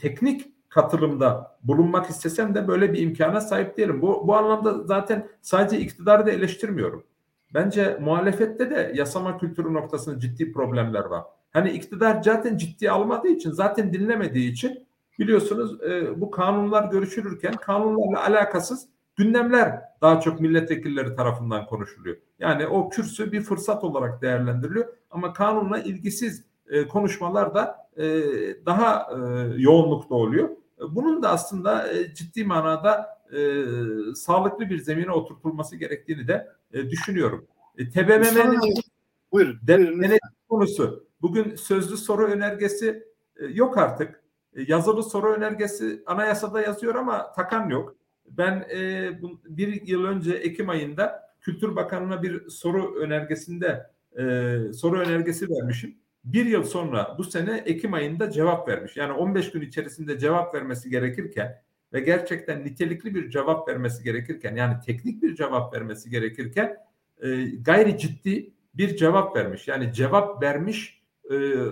teknik katılımda bulunmak istesem de böyle bir imkana sahip değilim. Bu, bu anlamda zaten sadece iktidarı da eleştirmiyorum. Bence muhalefette de yasama kültürü noktasında ciddi problemler var. Hani iktidar zaten ciddi almadığı için, zaten dinlemediği için biliyorsunuz e, bu kanunlar görüşülürken kanunlarla alakasız gündemler daha çok milletvekilleri tarafından konuşuluyor. Yani o kürsü bir fırsat olarak değerlendiriliyor ama kanunla ilgisiz e, konuşmalar da e, daha e, yoğunlukta oluyor. Bunun da aslında e, ciddi manada e, sağlıklı bir zemine oturtulması gerektiğini de e, düşünüyorum. E, TBMM'nin buyurun, buyurun konusu. Bugün sözlü soru önergesi e, yok artık. E, yazılı soru önergesi anayasada yazıyor ama takan yok. Ben e, bu, bir yıl önce Ekim ayında Kültür Bakanı'na bir soru önergesinde e, soru önergesi vermişim. Bir yıl sonra bu sene Ekim ayında cevap vermiş. Yani 15 gün içerisinde cevap vermesi gerekirken ve gerçekten nitelikli bir cevap vermesi gerekirken yani teknik bir cevap vermesi gerekirken e, gayri ciddi bir cevap vermiş. Yani cevap vermiş e, e,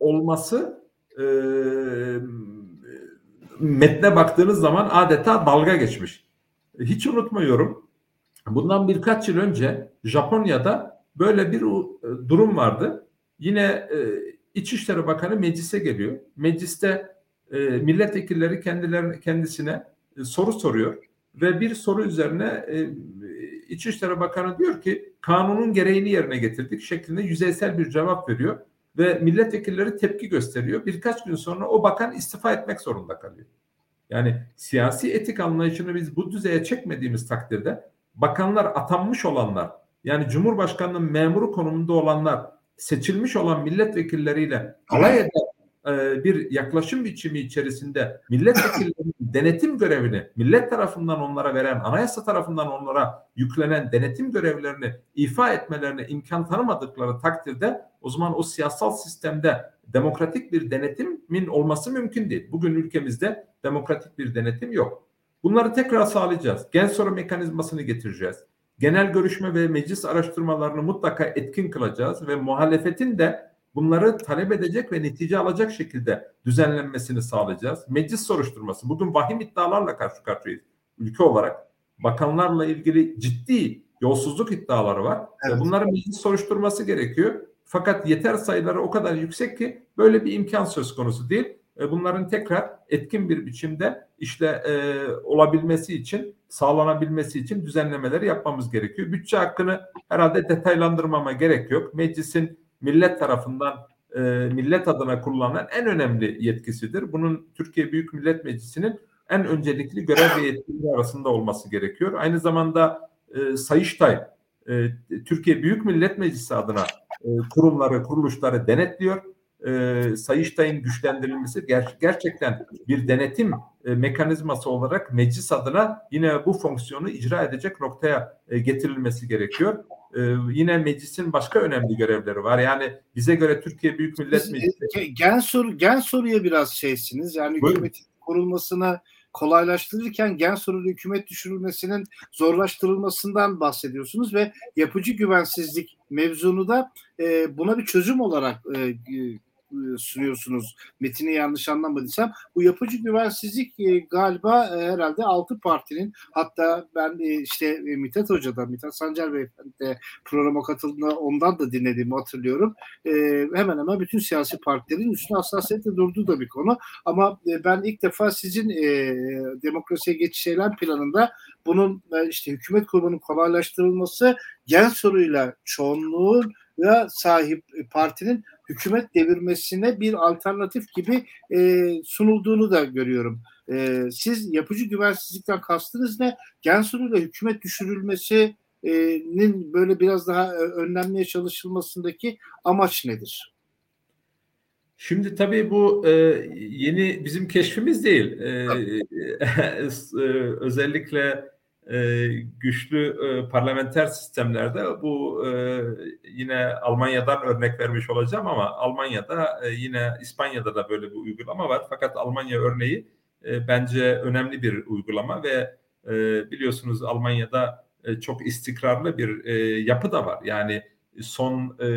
olması e, metne baktığınız zaman adeta dalga geçmiş. Hiç unutmuyorum. Bundan birkaç yıl önce Japonya'da böyle bir e, durum vardı. Yine e, İçişleri Bakanı meclise geliyor. Mecliste e, milletvekilleri kendilerine kendisine soru soruyor ve bir soru üzerine İçişleri Bakanı diyor ki kanunun gereğini yerine getirdik şeklinde yüzeysel bir cevap veriyor ve milletvekilleri tepki gösteriyor. Birkaç gün sonra o bakan istifa etmek zorunda kalıyor. Yani siyasi etik anlayışını biz bu düzeye çekmediğimiz takdirde bakanlar atanmış olanlar yani Cumhurbaşkanı'nın memuru konumunda olanlar seçilmiş olan milletvekilleriyle alay eden e, bir yaklaşım biçimi içerisinde milletvekillerinin denetim görevini millet tarafından onlara veren, anayasa tarafından onlara yüklenen denetim görevlerini ifa etmelerine imkan tanımadıkları takdirde o zaman o siyasal sistemde demokratik bir denetimin olması mümkün değil. Bugün ülkemizde demokratik bir denetim yok. Bunları tekrar sağlayacağız. Gen soru mekanizmasını getireceğiz. Genel görüşme ve meclis araştırmalarını mutlaka etkin kılacağız ve muhalefetin de bunları talep edecek ve netice alacak şekilde düzenlenmesini sağlayacağız. Meclis soruşturması. Bugün vahim iddialarla karşı karşıyayız ülke olarak. Bakanlarla ilgili ciddi yolsuzluk iddiaları var. Evet. Bunların meclis soruşturması gerekiyor. Fakat yeter sayıları o kadar yüksek ki böyle bir imkan söz konusu değil. E, bunların tekrar etkin bir biçimde işte e, olabilmesi için, sağlanabilmesi için düzenlemeleri yapmamız gerekiyor. Bütçe hakkını herhalde detaylandırmama gerek yok. Meclisin millet tarafından e, millet adına kullanılan en önemli yetkisidir. Bunun Türkiye Büyük Millet Meclisi'nin en öncelikli görev ve yetkileri arasında olması gerekiyor. Aynı zamanda e, Sayıştay e, Türkiye Büyük Millet Meclisi adına e, kurumları, kuruluşları denetliyor. E, Sayıştay'ın güçlendirilmesi ger- gerçekten bir denetim e, mekanizması olarak meclis adına yine bu fonksiyonu icra edecek noktaya e, getirilmesi gerekiyor. E, yine meclisin başka önemli görevleri var. Yani bize göre Türkiye Büyük Millet Meclisi... Gen, soru, gen soruya biraz şeysiniz. Yani hükümetin kurulmasına kolaylaştırırken gen sorulu hükümet düşürülmesinin zorlaştırılmasından bahsediyorsunuz ve yapıcı güvensizlik mevzunu da e, buna bir çözüm olarak e, e, sunuyorsunuz. Metini yanlış anlamadıysam. Bu yapıcı güvensizlik e, galiba e, herhalde altı partinin hatta ben e, işte e, Mithat Hoca'dan, Mithat Sancar Beyefendi de programa katıldığında ondan da dinlediğimi hatırlıyorum. E, hemen hemen bütün siyasi partilerin üstüne hassasiyetle durduğu da bir konu. Ama e, ben ilk defa sizin e, demokrasiye geçiş eylem planında bunun e, işte hükümet kurulunun kolaylaştırılması gen soruyla çoğunluğun ya sahip partinin hükümet devirmesine bir alternatif gibi e, sunulduğunu da görüyorum. E, siz yapıcı güvensizlikten kastınız ne? Gensur'uyla hükümet düşürülmesinin böyle biraz daha e, önlenmeye çalışılmasındaki amaç nedir? Şimdi tabii bu e, yeni bizim keşfimiz değil. E, e, özellikle e, güçlü e, parlamenter sistemlerde bu e, yine Almanya'dan örnek vermiş olacağım ama Almanya'da e, yine İspanya'da da böyle bir uygulama var. Fakat Almanya örneği e, bence önemli bir uygulama ve e, biliyorsunuz Almanya'da e, çok istikrarlı bir e, yapı da var. Yani son e,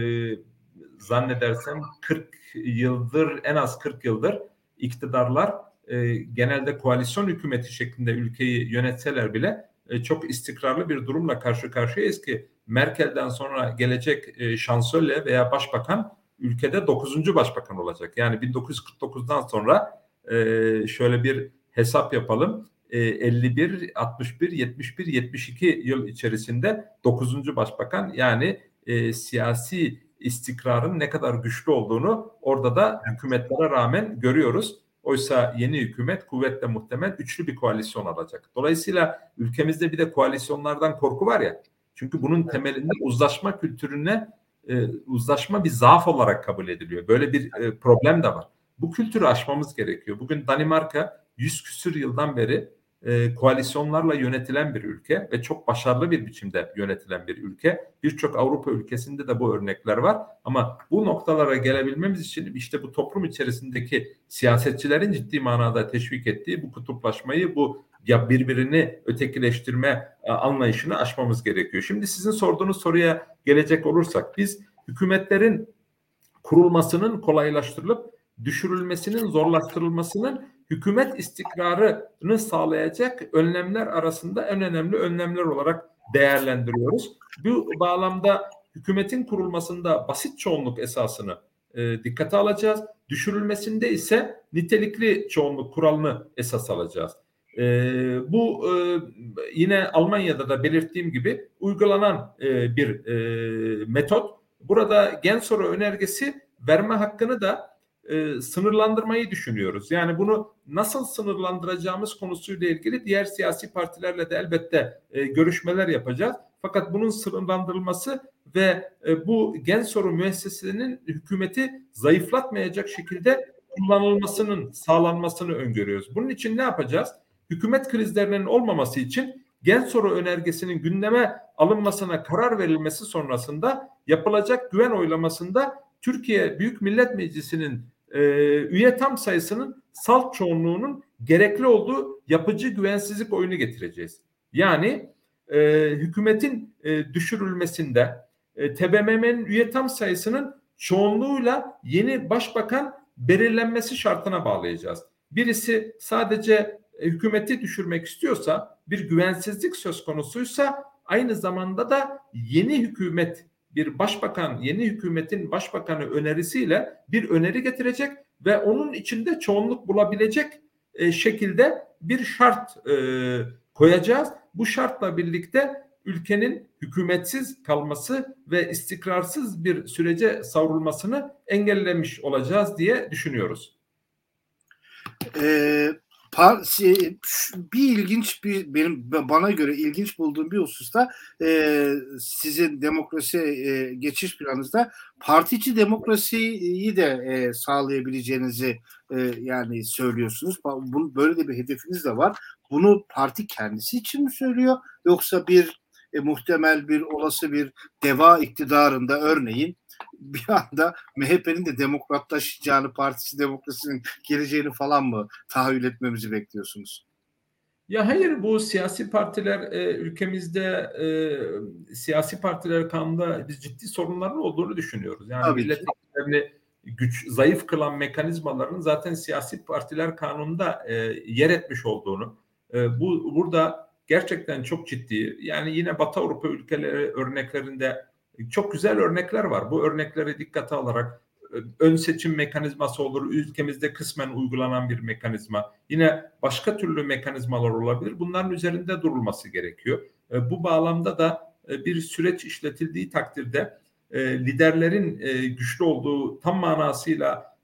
zannedersem 40 yıldır en az 40 yıldır iktidarlar e, genelde koalisyon hükümeti şeklinde ülkeyi yönetseler bile e, çok istikrarlı bir durumla karşı karşıyayız ki Merkel'den sonra gelecek e, şansölye veya başbakan ülkede 9. başbakan olacak. Yani 1949'dan sonra e, şöyle bir hesap yapalım. 51, 61, 71, 72 yıl içerisinde 9. başbakan yani e, siyasi istikrarın ne kadar güçlü olduğunu orada da hükümetlere rağmen görüyoruz. Oysa yeni hükümet kuvvetle muhtemel üçlü bir koalisyon alacak. Dolayısıyla ülkemizde bir de koalisyonlardan korku var ya. Çünkü bunun temelinde uzlaşma kültürüne e, uzlaşma bir zaaf olarak kabul ediliyor. Böyle bir e, problem de var. Bu kültürü aşmamız gerekiyor. Bugün Danimarka 100 küsür yıldan beri e, koalisyonlarla yönetilen bir ülke ve çok başarılı bir biçimde yönetilen bir ülke. Birçok Avrupa ülkesinde de bu örnekler var. Ama bu noktalara gelebilmemiz için işte bu toplum içerisindeki siyasetçilerin ciddi manada teşvik ettiği bu kutuplaşmayı, bu ya birbirini ötekileştirme e, anlayışını aşmamız gerekiyor. Şimdi sizin sorduğunuz soruya gelecek olursak biz hükümetlerin kurulmasının kolaylaştırılıp düşürülmesinin zorlaştırılmasının hükümet istikrarını sağlayacak önlemler arasında en önemli önlemler olarak değerlendiriyoruz. Bu bağlamda hükümetin kurulmasında basit çoğunluk esasını e, dikkate alacağız. Düşürülmesinde ise nitelikli çoğunluk kuralını esas alacağız. E, bu e, yine Almanya'da da belirttiğim gibi uygulanan e, bir e, metot. Burada gen soru önergesi verme hakkını da e, sınırlandırmayı düşünüyoruz. Yani bunu nasıl sınırlandıracağımız konusuyla ilgili diğer siyasi partilerle de elbette e, görüşmeler yapacağız. Fakat bunun sınırlandırılması ve e, bu gen soru müessesesinin hükümeti zayıflatmayacak şekilde kullanılmasının sağlanmasını öngörüyoruz. Bunun için ne yapacağız? Hükümet krizlerinin olmaması için gen soru önergesinin gündeme alınmasına karar verilmesi sonrasında yapılacak güven oylamasında Türkiye Büyük Millet Meclisi'nin e, üye tam sayısının salt çoğunluğunun gerekli olduğu yapıcı güvensizlik oyunu getireceğiz. Yani e, hükümetin e, düşürülmesinde e, TBMM'nin üye tam sayısının çoğunluğuyla yeni başbakan belirlenmesi şartına bağlayacağız. Birisi sadece e, hükümeti düşürmek istiyorsa, bir güvensizlik söz konusuysa aynı zamanda da yeni hükümet bir başbakan, yeni hükümetin başbakanı önerisiyle bir öneri getirecek ve onun içinde çoğunluk bulabilecek e, şekilde bir şart e, koyacağız. Bu şartla birlikte ülkenin hükümetsiz kalması ve istikrarsız bir sürece savrulmasını engellemiş olacağız diye düşünüyoruz. Ee, bir ilginç bir benim bana göre ilginç bulduğum bir hususta e, sizin demokrasi e, geçiş planınızda partici demokrasiyi de e, sağlayabileceğinizi e, yani söylüyorsunuz. Bunun böyle de bir hedefiniz de var. Bunu parti kendisi için mi söylüyor yoksa bir e, muhtemel bir olası bir deva iktidarında örneğin bir anda MHP'nin de demokratlaşacağını, partisi demokrasinin geleceğini falan mı tahayyül etmemizi bekliyorsunuz? Ya hayır bu siyasi partiler e, ülkemizde e, siyasi partiler kanunda biz ciddi sorunların olduğunu düşünüyoruz. Yani Tabii milletvekillerini güç zayıf kılan mekanizmaların zaten siyasi partiler kanununda e, yer etmiş olduğunu e, bu burada gerçekten çok ciddi yani yine Batı Avrupa ülkeleri örneklerinde çok güzel örnekler var. Bu örnekleri dikkate alarak e, ön seçim mekanizması olur. Ülkemizde kısmen uygulanan bir mekanizma. Yine başka türlü mekanizmalar olabilir. Bunların üzerinde durulması gerekiyor. E, bu bağlamda da e, bir süreç işletildiği takdirde liderlerin güçlü olduğu tam manasıyla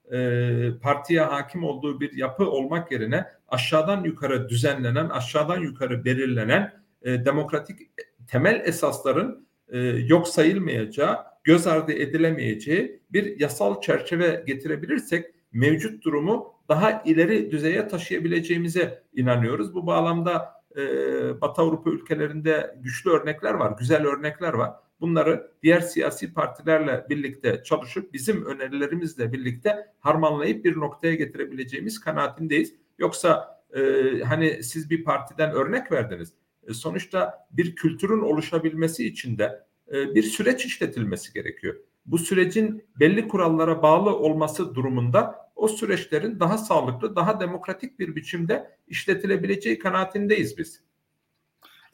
partiye hakim olduğu bir yapı olmak yerine aşağıdan yukarı düzenlenen, aşağıdan yukarı belirlenen demokratik temel esasların e, yok sayılmayacağı, göz ardı edilemeyeceği bir yasal çerçeve getirebilirsek mevcut durumu daha ileri düzeye taşıyabileceğimize inanıyoruz. Bu bağlamda e, Batı Avrupa ülkelerinde güçlü örnekler var, güzel örnekler var. Bunları diğer siyasi partilerle birlikte çalışıp bizim önerilerimizle birlikte harmanlayıp bir noktaya getirebileceğimiz kanaatindeyiz. Yoksa e, hani siz bir partiden örnek verdiniz. E, sonuçta bir kültürün oluşabilmesi için de e, bir süreç işletilmesi gerekiyor. Bu sürecin belli kurallara bağlı olması durumunda o süreçlerin daha sağlıklı, daha demokratik bir biçimde işletilebileceği kanaatindeyiz biz.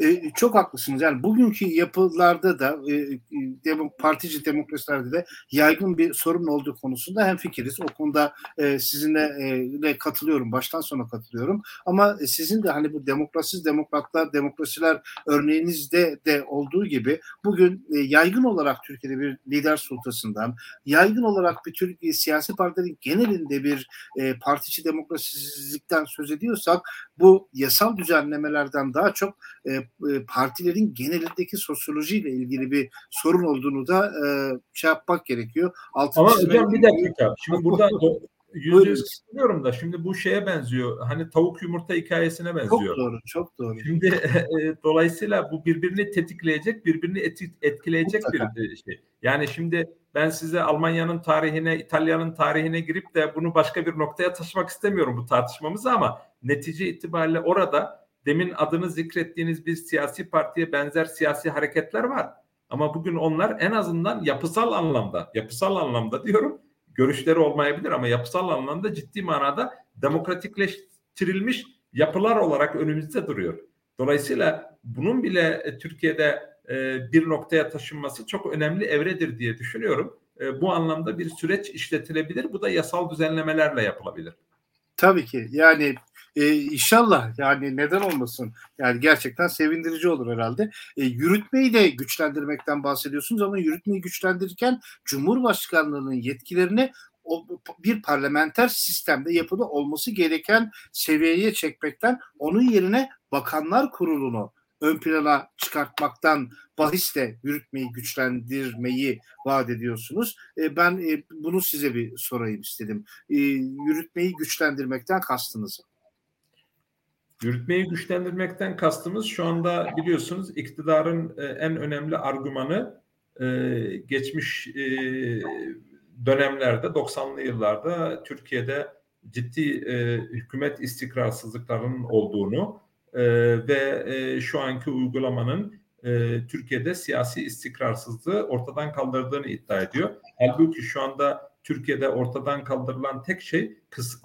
E, çok haklısınız. Yani bugünkü yapılarda da e, e demo, partici demokrasilerde de yaygın bir sorun olduğu konusunda hem fikiriz. O konuda e, sizinle e, de katılıyorum. Baştan sona katılıyorum. Ama e, sizin de hani bu demokrasiz demokratlar, demokrasiler örneğinizde de olduğu gibi bugün e, yaygın olarak Türkiye'de bir lider sultasından, yaygın olarak bir Türkiye siyasi partilerin genelinde bir e, partici demokrasizlikten söz ediyorsak bu yasal düzenlemelerden daha çok e, e, partilerin genelindeki sosyolojiyle ilgili bir sorun olduğunu da e, şey yapmak gerekiyor. Altın Ama hocam bir dakika. Şimdi burada yüzde yüz katılıyorum da şimdi bu şeye benziyor. Hani tavuk yumurta hikayesine benziyor. Çok doğru, çok doğru. Şimdi e, dolayısıyla bu birbirini tetikleyecek, birbirini etkileyecek Mutlaka. bir e, şey. Yani şimdi ben size Almanya'nın tarihine, İtalya'nın tarihine girip de bunu başka bir noktaya taşımak istemiyorum bu tartışmamızı ama netice itibariyle orada demin adını zikrettiğiniz bir siyasi partiye benzer siyasi hareketler var. Ama bugün onlar en azından yapısal anlamda, yapısal anlamda diyorum, görüşleri olmayabilir ama yapısal anlamda ciddi manada demokratikleştirilmiş yapılar olarak önümüzde duruyor. Dolayısıyla bunun bile e, Türkiye'de e, bir noktaya taşınması çok önemli evredir diye düşünüyorum. E, bu anlamda bir süreç işletilebilir. Bu da yasal düzenlemelerle yapılabilir. Tabii ki. Yani e, inşallah yani neden olmasın? Yani gerçekten sevindirici olur herhalde. E, yürütmeyi de güçlendirmekten bahsediyorsunuz ama yürütmeyi güçlendirirken Cumhurbaşkanlığının yetkilerini bir parlamenter sistemde yapıda olması gereken seviyeye çekmekten onun yerine bakanlar kurulunu ön plana çıkartmaktan bahisle yürütmeyi, güçlendirmeyi vaat ediyorsunuz. E, ben e, bunu size bir sorayım istedim. E, yürütmeyi güçlendirmekten kastınız Yürütmeyi güçlendirmekten kastımız şu anda biliyorsunuz iktidarın e, en önemli argümanı e, geçmiş e, dönemlerde 90'lı yıllarda Türkiye'de ciddi hükümet istikrarsızlıklarının olduğunu ve şu anki uygulamanın Türkiye'de siyasi istikrarsızlığı ortadan kaldırdığını iddia ediyor. Halbuki şu anda Türkiye'de ortadan kaldırılan tek şey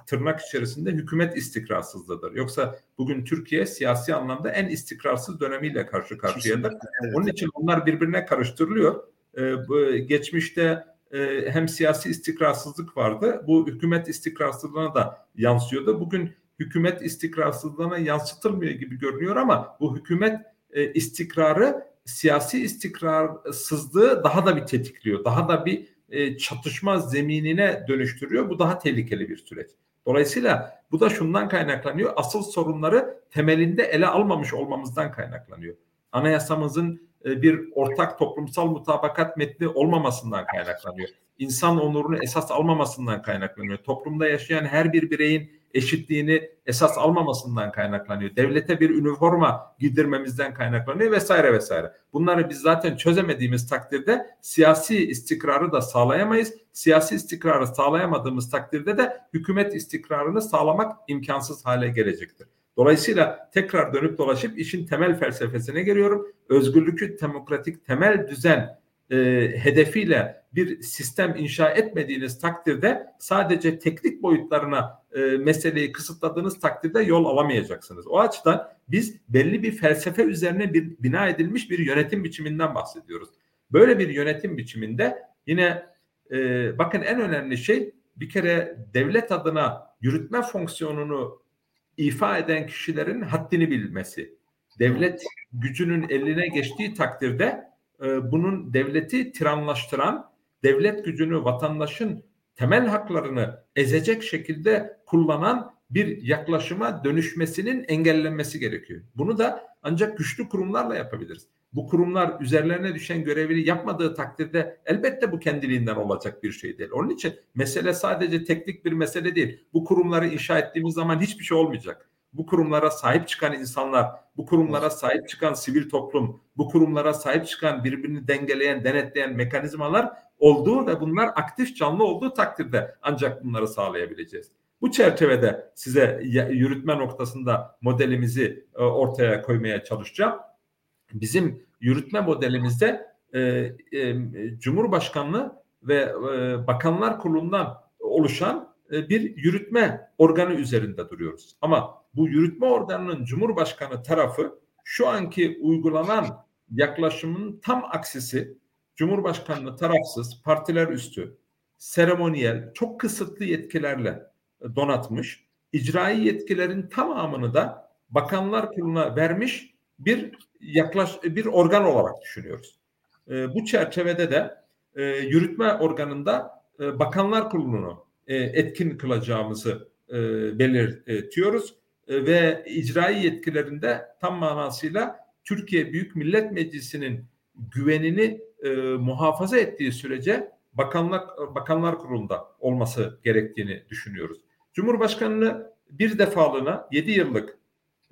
tırnak içerisinde hükümet istikrarsızlığıdır. Yoksa bugün Türkiye siyasi anlamda en istikrarsız dönemiyle karşı karşıyadır. Evet. Onun için onlar birbirine karıştırılıyor. Ee, geçmişte e, hem siyasi istikrarsızlık vardı. Bu hükümet istikrarsızlığına da yansıyordu. Bugün hükümet istikrarsızlığına yansıtılmıyor gibi görünüyor ama bu hükümet e, istikrarı siyasi istikrarsızlığı daha da bir tetikliyor. Daha da bir e, çatışma zeminine dönüştürüyor. Bu daha tehlikeli bir süreç. Dolayısıyla bu da şundan kaynaklanıyor. Asıl sorunları temelinde ele almamış olmamızdan kaynaklanıyor. Anayasamızın e, bir ortak toplumsal mutabakat metni olmamasından kaynaklanıyor. İnsan onurunu esas almamasından kaynaklanıyor. Toplumda yaşayan her bir bireyin eşitliğini esas almamasından kaynaklanıyor. Devlete bir üniforma giydirmemizden kaynaklanıyor vesaire vesaire. Bunları biz zaten çözemediğimiz takdirde siyasi istikrarı da sağlayamayız. Siyasi istikrarı sağlayamadığımız takdirde de hükümet istikrarını sağlamak imkansız hale gelecektir. Dolayısıyla tekrar dönüp dolaşıp işin temel felsefesine geliyorum. Özgürlükçü demokratik temel düzen e, hedefiyle bir sistem inşa etmediğiniz takdirde sadece teknik boyutlarına e, meseleyi kısıtladığınız takdirde yol alamayacaksınız. O açıdan biz belli bir felsefe üzerine bir bina edilmiş bir yönetim biçiminden bahsediyoruz. Böyle bir yönetim biçiminde yine e, bakın en önemli şey bir kere devlet adına yürütme fonksiyonunu ifa eden kişilerin haddini bilmesi. Devlet gücünün eline geçtiği takdirde e, bunun devleti tiranlaştıran, devlet gücünü vatandaşın temel haklarını ezecek şekilde kullanan bir yaklaşıma dönüşmesinin engellenmesi gerekiyor. Bunu da ancak güçlü kurumlarla yapabiliriz. Bu kurumlar üzerlerine düşen görevi yapmadığı takdirde elbette bu kendiliğinden olacak bir şey değil. Onun için mesele sadece teknik bir mesele değil. Bu kurumları inşa ettiğimiz zaman hiçbir şey olmayacak bu kurumlara sahip çıkan insanlar, bu kurumlara sahip çıkan sivil toplum, bu kurumlara sahip çıkan birbirini dengeleyen, denetleyen mekanizmalar olduğu ve bunlar aktif canlı olduğu takdirde ancak bunları sağlayabileceğiz. Bu çerçevede size yürütme noktasında modelimizi e, ortaya koymaya çalışacağım. Bizim yürütme modelimizde e, e, Cumhurbaşkanlığı ve e, Bakanlar Kurulu'ndan oluşan bir yürütme organı üzerinde duruyoruz. Ama bu yürütme organının Cumhurbaşkanı tarafı şu anki uygulanan yaklaşımın tam aksisi Cumhurbaşkanlığı tarafsız, partiler üstü, seremoniyel, çok kısıtlı yetkilerle donatmış. İcrai yetkilerin tamamını da Bakanlar Kurulu'na vermiş bir yaklaş bir organ olarak düşünüyoruz. E, bu çerçevede de e, yürütme organında e, Bakanlar Kurulu'nu e, etkin kılacağımızı e, belirtiyoruz e, ve icrai yetkilerinde tam manasıyla Türkiye Büyük Millet Meclisi'nin güvenini e, muhafaza ettiği sürece Bakanlar Bakanlar Kurulu'nda olması gerektiğini düşünüyoruz. Cumhurbaşkanını bir defalığına 7 yıllık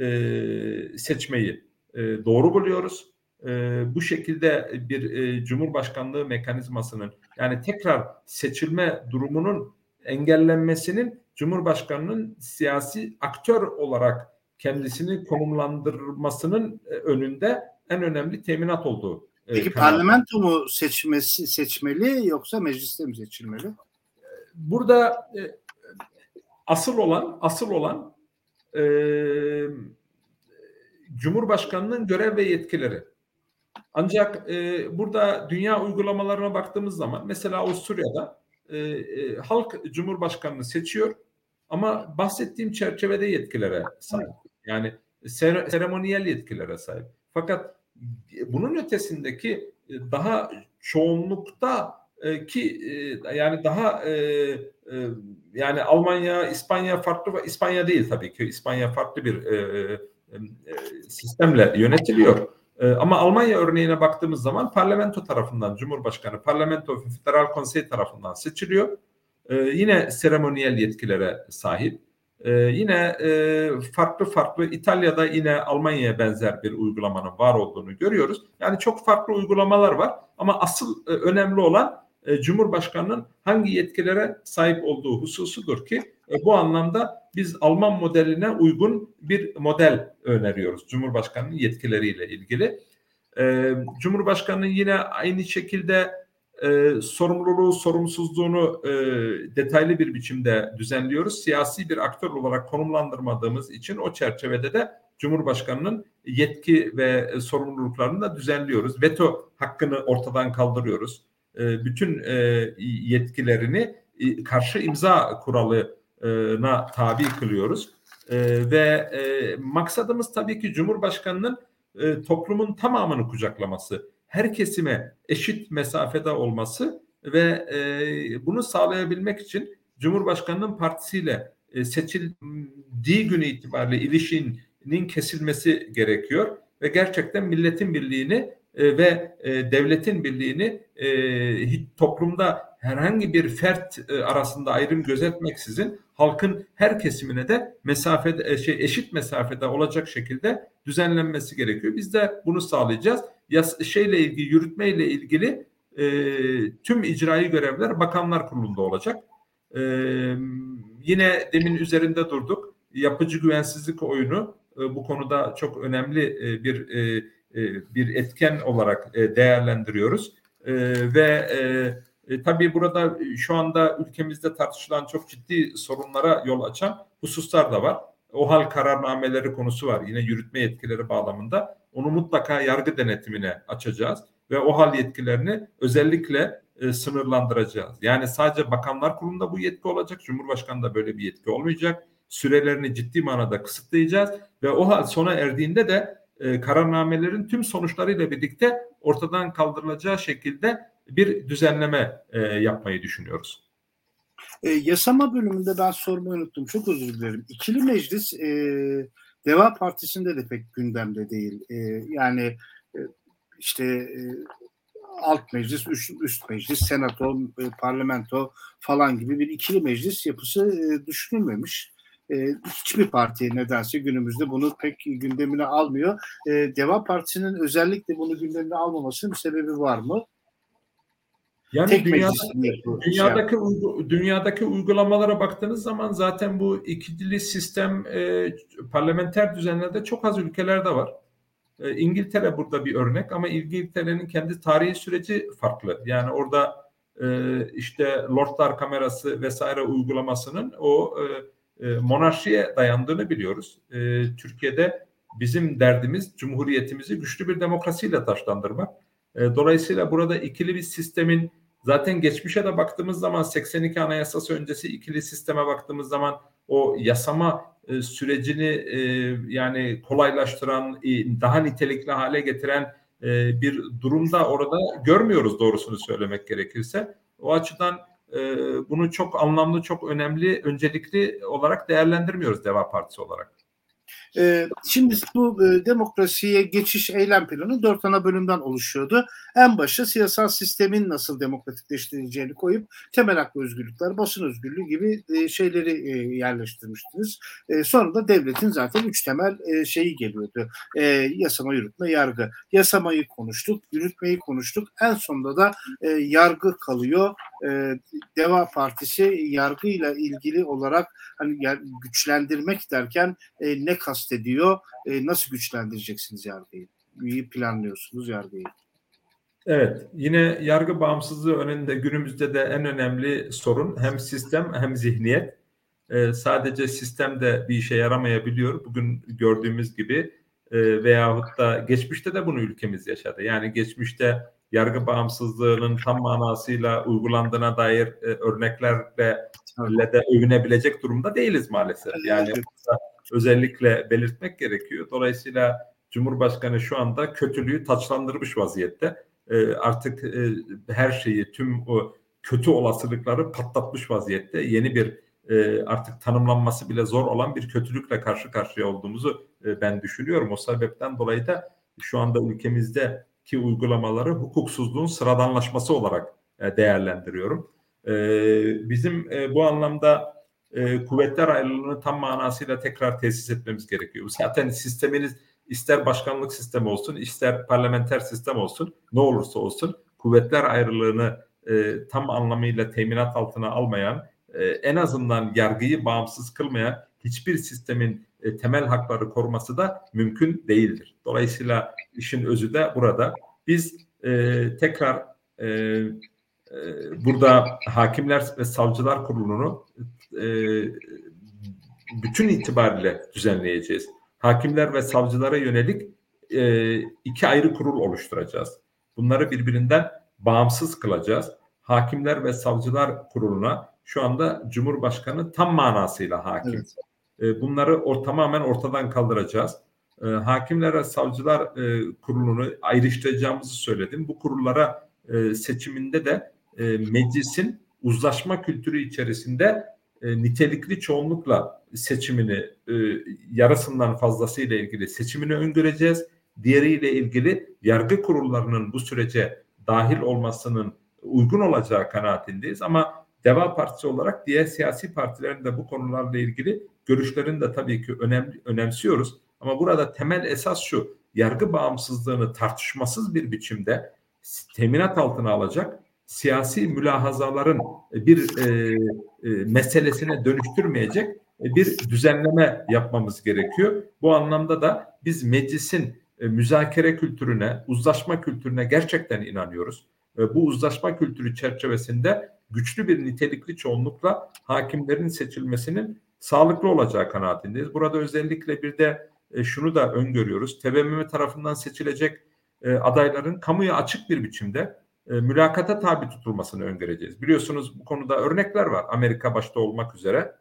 e, seçmeyi e, doğru buluyoruz. E, bu şekilde bir e, Cumhurbaşkanlığı mekanizmasının yani tekrar seçilme durumunun engellenmesinin Cumhurbaşkanının siyasi aktör olarak kendisini konumlandırmasının e, önünde en önemli teminat olduğu. E, Peki kanaat. parlamento mu seçmesi seçmeli yoksa mecliste mi seçilmeli? Burada e, asıl olan asıl olan e, Cumhurbaşkanının görev ve yetkileri. Ancak e, burada dünya uygulamalarına baktığımız zaman mesela Avusturya'da e, e, halk Cumhurbaşkanını seçiyor ama bahsettiğim çerçevede yetkilere sahip. Yani ser, seremoniyel yetkilere sahip. Fakat bunun ötesindeki e, daha çoğunlukta e, ki e, yani daha yani Almanya, İspanya farklı İspanya değil tabii ki İspanya farklı bir sistemle yönetiliyor. Ama Almanya örneğine baktığımız zaman parlamento tarafından Cumhurbaşkanı, parlamento federal konsey tarafından seçiliyor. Yine seremoniyel yetkilere sahip. Ee, yine e, farklı farklı İtalya'da yine Almanya'ya benzer bir uygulamanın var olduğunu görüyoruz. Yani çok farklı uygulamalar var ama asıl e, önemli olan e, Cumhurbaşkanının hangi yetkilere sahip olduğu hususudur ki e, bu anlamda biz Alman modeline uygun bir model öneriyoruz Cumhurbaşkanının yetkileriyle ilgili. E, Cumhurbaşkanının yine aynı şekilde e, sorumluluğu, sorumsuzluğunu e, detaylı bir biçimde düzenliyoruz. Siyasi bir aktör olarak konumlandırmadığımız için o çerçevede de Cumhurbaşkanı'nın yetki ve sorumluluklarını da düzenliyoruz. Veto hakkını ortadan kaldırıyoruz. E, bütün e, yetkilerini e, karşı imza kuralına tabi kılıyoruz. E, ve e, maksadımız tabii ki Cumhurbaşkanı'nın e, toplumun tamamını kucaklaması her kesime eşit mesafede olması ve e, bunu sağlayabilmek için Cumhurbaşkanı'nın partisiyle e, seçildiği günü itibariyle ilişkinin kesilmesi gerekiyor ve gerçekten milletin birliğini e, ve e, devletin birliğini e, toplumda herhangi bir fert e, arasında ayrım gözetmeksizin halkın her kesimine de mesafede e, şey eşit mesafede olacak şekilde düzenlenmesi gerekiyor. Biz de bunu sağlayacağız. Yas şeyle ilgili yürütmeyle ilgili e, tüm icraî görevler Bakanlar Kurulu'nda olacak. E, yine demin üzerinde durduk. Yapıcı güvensizlik oyunu e, bu konuda çok önemli e, bir e, e, bir etken olarak e, değerlendiriyoruz. E, ve e, e, tabii burada şu anda ülkemizde tartışılan çok ciddi sorunlara yol açan hususlar da var. O hal kararnameleri konusu var. Yine yürütme yetkileri bağlamında. Onu mutlaka yargı denetimine açacağız ve o hal yetkilerini özellikle e, sınırlandıracağız. Yani sadece bakanlar kurulunda bu yetki olacak. Cumhurbaşkanı böyle bir yetki olmayacak. Sürelerini ciddi manada kısıtlayacağız ve o hal sona erdiğinde de e, kararnamelerin tüm sonuçlarıyla birlikte ortadan kaldırılacağı şekilde bir düzenleme e, yapmayı düşünüyoruz. E, yasama bölümünde ben sormayı unuttum. Çok özür dilerim. İkili meclis e, Deva Partisi'nde de pek gündemde değil. E, yani e, işte e, alt meclis, üst, üst meclis, senato, e, parlamento falan gibi bir ikili meclis yapısı e, düşünülmemiş. E, hiçbir parti nedense günümüzde bunu pek gündemine almıyor. E, Deva Partisi'nin özellikle bunu gündemine almamasının sebebi var mı? Yani Tek dünyada, dünyadaki uygu, dünyadaki uygulamalara baktığınız zaman zaten bu ikili sistem e, parlamenter düzenlerde çok az ülkelerde var. E, İngiltere burada bir örnek ama İngiltere'nin kendi tarihi süreci farklı. Yani orada e, işte Lordlar Kamerası vesaire uygulamasının o e, e, monarşiye dayandığını biliyoruz. E, Türkiye'de bizim derdimiz cumhuriyetimizi güçlü bir demokrasiyle taşlandırmak. E, dolayısıyla burada ikili bir sistemin zaten geçmişe de baktığımız zaman 82 Anayasası öncesi ikili sisteme baktığımız zaman o yasama e, sürecini e, yani kolaylaştıran, e, daha nitelikli hale getiren e, bir durumda orada görmüyoruz doğrusunu söylemek gerekirse. O açıdan e, bunu çok anlamlı, çok önemli, öncelikli olarak değerlendirmiyoruz Deva Partisi olarak. E, şimdi bu e, demokrasiye geçiş eylem planı dört ana bölümden oluşuyordu. En başta siyasal sistemin nasıl demokratikleştirileceğini koyup temel hak ve özgürlükler, basın özgürlüğü gibi e, şeyleri e, yerleştirmiştiniz. E, sonra da devletin zaten üç temel e, şeyi geliyordu. Yasama, yürütme, yargı. Yasamayı konuştuk, yürütmeyi konuştuk. En sonunda da yargı kalıyor. E, Deva Partisi yargıyla ilgili olarak hani güçlendirmek derken e, ne kastediyor? E, nasıl güçlendireceksiniz yargıyı? İyi planlıyorsunuz yargıyı. Evet, yine yargı bağımsızlığı önünde günümüzde de en önemli sorun hem sistem hem zihniyet. Ee, sadece sistem de bir işe yaramayabiliyor. Bugün gördüğümüz gibi e, veyahut da geçmişte de bunu ülkemiz yaşadı. Yani geçmişte yargı bağımsızlığının tam manasıyla uygulandığına dair e, örneklerle de övünebilecek durumda değiliz maalesef. Yani özellikle belirtmek gerekiyor. Dolayısıyla Cumhurbaşkanı şu anda kötülüğü taçlandırmış vaziyette. E, artık e, her şeyi, tüm o kötü olasılıkları patlatmış vaziyette. Yeni bir e, artık tanımlanması bile zor olan bir kötülükle karşı karşıya olduğumuzu e, ben düşünüyorum. O sebepten dolayı da şu anda ülkemizde ki uygulamaları hukuksuzluğun sıradanlaşması olarak e, değerlendiriyorum. E, bizim e, bu anlamda kuvvetler ayrılığını tam manasıyla tekrar tesis etmemiz gerekiyor. Zaten sisteminiz ister başkanlık sistemi olsun, ister parlamenter sistem olsun, ne olursa olsun kuvvetler ayrılığını tam anlamıyla teminat altına almayan, en azından yargıyı bağımsız kılmayan hiçbir sistemin e, temel hakları koruması da mümkün değildir. Dolayısıyla işin özü de burada. Biz e, tekrar e, e, burada Hakimler ve Savcılar Kurulu'nu e, bütün itibariyle düzenleyeceğiz. Hakimler ve savcılara yönelik e, iki ayrı kurul oluşturacağız. Bunları birbirinden bağımsız kılacağız. Hakimler ve Savcılar Kurulu'na şu anda Cumhurbaşkanı tam manasıyla hakim. Evet. E, bunları o, tamamen ortadan kaldıracağız. E, Hakimler Savcılar e, Kurulu'nu ayrıştıracağımızı söyledim. Bu kurullara e, seçiminde de e, meclisin uzlaşma kültürü içerisinde e, nitelikli çoğunlukla seçimini e, yarısından fazlasıyla ilgili seçimini öngöreceğiz. Diğeriyle ilgili yargı kurullarının bu sürece dahil olmasının uygun olacağı kanaatindeyiz ama Deva Partisi olarak diğer siyasi partilerin de bu konularla ilgili görüşlerini de tabii ki önemli, önemsiyoruz. Ama burada temel esas şu, yargı bağımsızlığını tartışmasız bir biçimde teminat altına alacak siyasi mülahazaların bir e, e, meselesine dönüştürmeyecek bir düzenleme yapmamız gerekiyor. Bu anlamda da biz meclisin e, müzakere kültürüne, uzlaşma kültürüne gerçekten inanıyoruz. E, bu uzlaşma kültürü çerçevesinde güçlü bir nitelikli çoğunlukla hakimlerin seçilmesinin sağlıklı olacağı kanaatindeyiz. Burada özellikle bir de e, şunu da öngörüyoruz. TBMM tarafından seçilecek e, adayların kamuya açık bir biçimde e, mülakata tabi tutulmasını öngöreceğiz. Biliyorsunuz bu konuda örnekler var Amerika başta olmak üzere.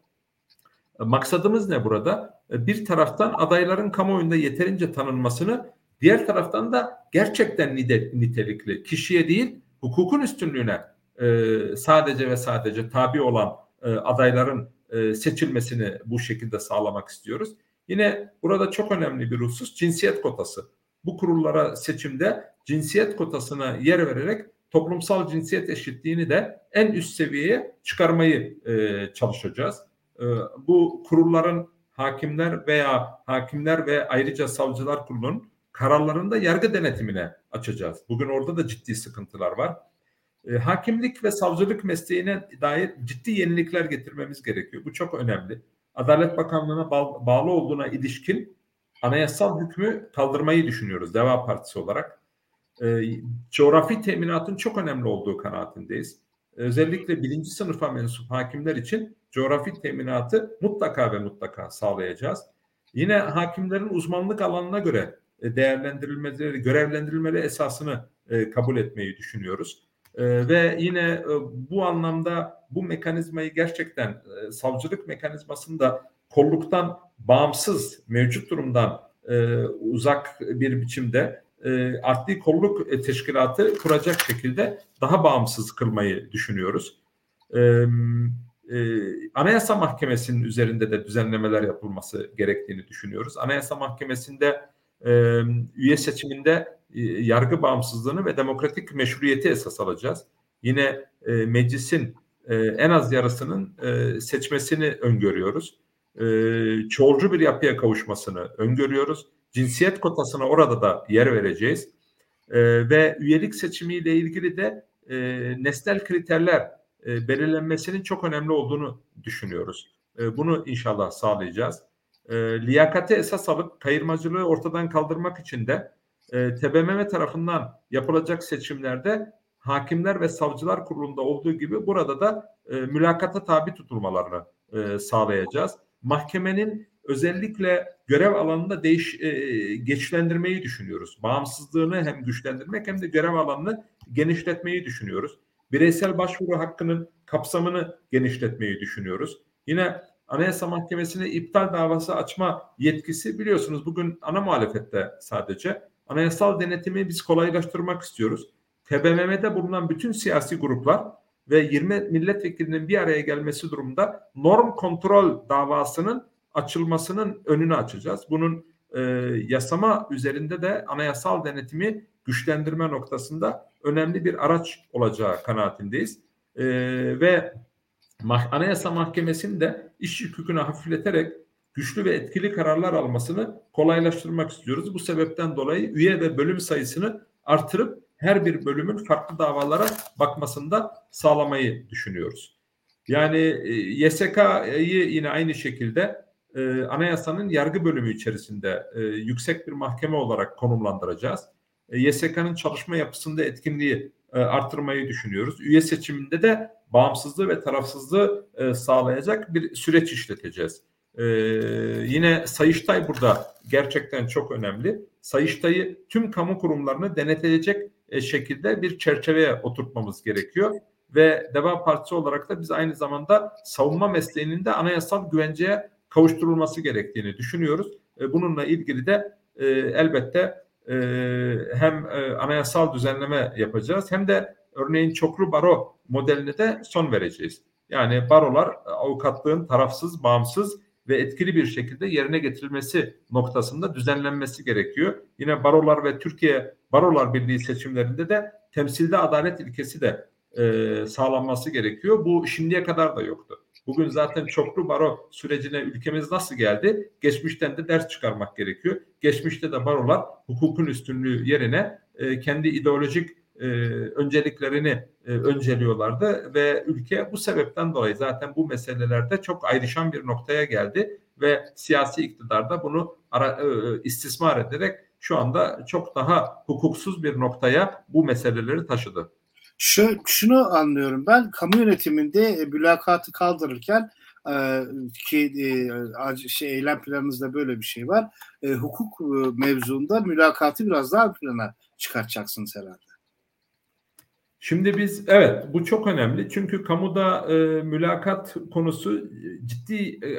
Maksadımız ne burada? Bir taraftan adayların kamuoyunda yeterince tanınmasını, diğer taraftan da gerçekten nitelikli, kişiye değil hukukun üstünlüğüne sadece ve sadece tabi olan adayların e, seçilmesini bu şekilde sağlamak istiyoruz. Yine burada çok önemli bir husus cinsiyet kotası. Bu kurullara seçimde cinsiyet kotasına yer vererek toplumsal cinsiyet eşitliğini de en üst seviyeye çıkarmayı e, çalışacağız. E, bu kurulların hakimler veya hakimler ve ayrıca savcılar kurulunun kararlarında yargı denetimine açacağız. Bugün orada da ciddi sıkıntılar var. E, hakimlik ve savcılık mesleğine dair ciddi yenilikler getirmemiz gerekiyor. Bu çok önemli. Adalet Bakanlığı'na bağlı olduğuna ilişkin anayasal hükmü kaldırmayı düşünüyoruz Deva Partisi olarak. E, coğrafi teminatın çok önemli olduğu kanaatindeyiz. Özellikle birinci sınıfa mensup hakimler için coğrafi teminatı mutlaka ve mutlaka sağlayacağız. Yine hakimlerin uzmanlık alanına göre e, değerlendirilmeleri, görevlendirilmeleri esasını e, kabul etmeyi düşünüyoruz. E, ve yine bu anlamda bu mekanizmayı gerçekten savcılık mekanizmasında kolluktan bağımsız mevcut durumdan uzak bir biçimde adli kolluk teşkilatı kuracak şekilde daha bağımsız kılmayı düşünüyoruz. Anayasa Mahkemesi'nin üzerinde de düzenlemeler yapılması gerektiğini düşünüyoruz. Anayasa Mahkemesi'nde e, üye seçiminde e, yargı bağımsızlığını ve demokratik meşruiyeti esas alacağız. Yine e, meclisin e, en az yarısının e, seçmesini öngörüyoruz. E, çoğulcu bir yapıya kavuşmasını öngörüyoruz. Cinsiyet kotasına orada da yer vereceğiz. E, ve üyelik seçimiyle ilgili de e, nesnel kriterler e, belirlenmesinin çok önemli olduğunu düşünüyoruz. E, bunu inşallah sağlayacağız e, liyakate esas alıp kayırmacılığı ortadan kaldırmak için de e, TBMM tarafından yapılacak seçimlerde hakimler ve savcılar kurulunda olduğu gibi burada da e, mülakata tabi tutulmalarını e, sağlayacağız. Mahkemenin özellikle görev alanında değiş e, geçlendirmeyi düşünüyoruz. Bağımsızlığını hem güçlendirmek hem de görev alanını genişletmeyi düşünüyoruz. Bireysel başvuru hakkının kapsamını genişletmeyi düşünüyoruz. Yine Anayasa Mahkemesi'ne iptal davası açma yetkisi biliyorsunuz bugün ana muhalefette sadece. Anayasal denetimi biz kolaylaştırmak istiyoruz. TBMM'de bulunan bütün siyasi gruplar ve 20 milletvekilinin bir araya gelmesi durumunda norm kontrol davasının açılmasının önünü açacağız. Bunun e, yasama üzerinde de anayasal denetimi güçlendirme noktasında önemli bir araç olacağı kanaatindeyiz. E, ve Anayasa Mahkemesi'nin de iş yükünü hafifleterek güçlü ve etkili kararlar almasını kolaylaştırmak istiyoruz. Bu sebepten dolayı üye ve bölüm sayısını artırıp her bir bölümün farklı davalara bakmasını da sağlamayı düşünüyoruz. Yani e, YSK'yı yine aynı şekilde e, anayasanın yargı bölümü içerisinde e, yüksek bir mahkeme olarak konumlandıracağız. E, YSK'nın çalışma yapısında etkinliği e, artırmayı düşünüyoruz. Üye seçiminde de bağımsızlığı ve tarafsızlığı e, sağlayacak bir süreç işleteceğiz. E, yine Sayıştay burada gerçekten çok önemli. Sayıştay'ı tüm kamu kurumlarını denetlecek e, şekilde bir çerçeveye oturtmamız gerekiyor. Ve Deva Partisi olarak da biz aynı zamanda savunma mesleğinin de anayasal güvenceye kavuşturulması gerektiğini düşünüyoruz. E, bununla ilgili de e, elbette e, hem e, anayasal düzenleme yapacağız hem de örneğin çoklu baro modeline de son vereceğiz. Yani barolar avukatlığın tarafsız, bağımsız ve etkili bir şekilde yerine getirilmesi noktasında düzenlenmesi gerekiyor. Yine barolar ve Türkiye Barolar Birliği seçimlerinde de temsilde adalet ilkesi de e, sağlanması gerekiyor. Bu şimdiye kadar da yoktu. Bugün zaten çoklu baro sürecine ülkemiz nasıl geldi? Geçmişten de ders çıkarmak gerekiyor. Geçmişte de barolar hukukun üstünlüğü yerine e, kendi ideolojik e, önceliklerini e, önceliyorlardı ve ülke bu sebepten dolayı zaten bu meselelerde çok ayrışan bir noktaya geldi ve siyasi iktidar da bunu ara, e, istismar ederek şu anda çok daha hukuksuz bir noktaya bu meseleleri taşıdı. Şu, şunu anlıyorum ben kamu yönetiminde e, mülakatı kaldırırken e, ki e, şey eylem planınızda böyle bir şey var. E, hukuk e, mevzuunda mülakatı biraz daha plana çıkartacaksınız herhalde. Şimdi biz evet bu çok önemli çünkü kamuda e, mülakat konusu ciddi e,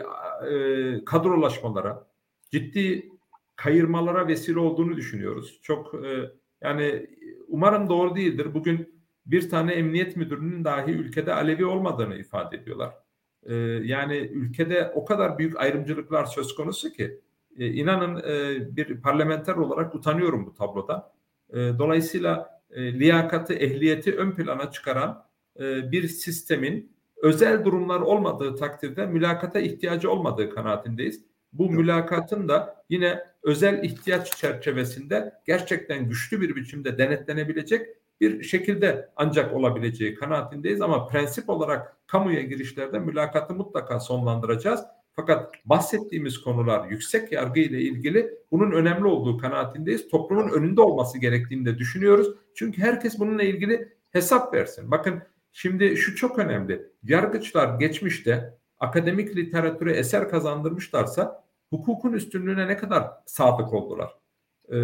e, kadrolaşmalara, ciddi kayırmalara vesile olduğunu düşünüyoruz. Çok e, yani umarım doğru değildir. Bugün bir tane emniyet müdürünün dahi ülkede Alevi olmadığını ifade ediyorlar. E, yani ülkede o kadar büyük ayrımcılıklar söz konusu ki e, inanın e, bir parlamenter olarak utanıyorum bu tablodan. E, dolayısıyla e, liyakatı, ehliyeti ön plana çıkaran e, bir sistemin özel durumlar olmadığı takdirde mülakata ihtiyacı olmadığı kanaatindeyiz. Bu mülakatın da yine özel ihtiyaç çerçevesinde gerçekten güçlü bir biçimde denetlenebilecek bir şekilde ancak olabileceği kanaatindeyiz ama prensip olarak kamuya girişlerde mülakatı mutlaka sonlandıracağız. Fakat bahsettiğimiz konular yüksek yargı ile ilgili bunun önemli olduğu kanaatindeyiz. Toplumun önünde olması gerektiğini de düşünüyoruz. Çünkü herkes bununla ilgili hesap versin. Bakın şimdi şu çok önemli. Yargıçlar geçmişte akademik literatüre eser kazandırmışlarsa hukukun üstünlüğüne ne kadar sadık oldular? Ee,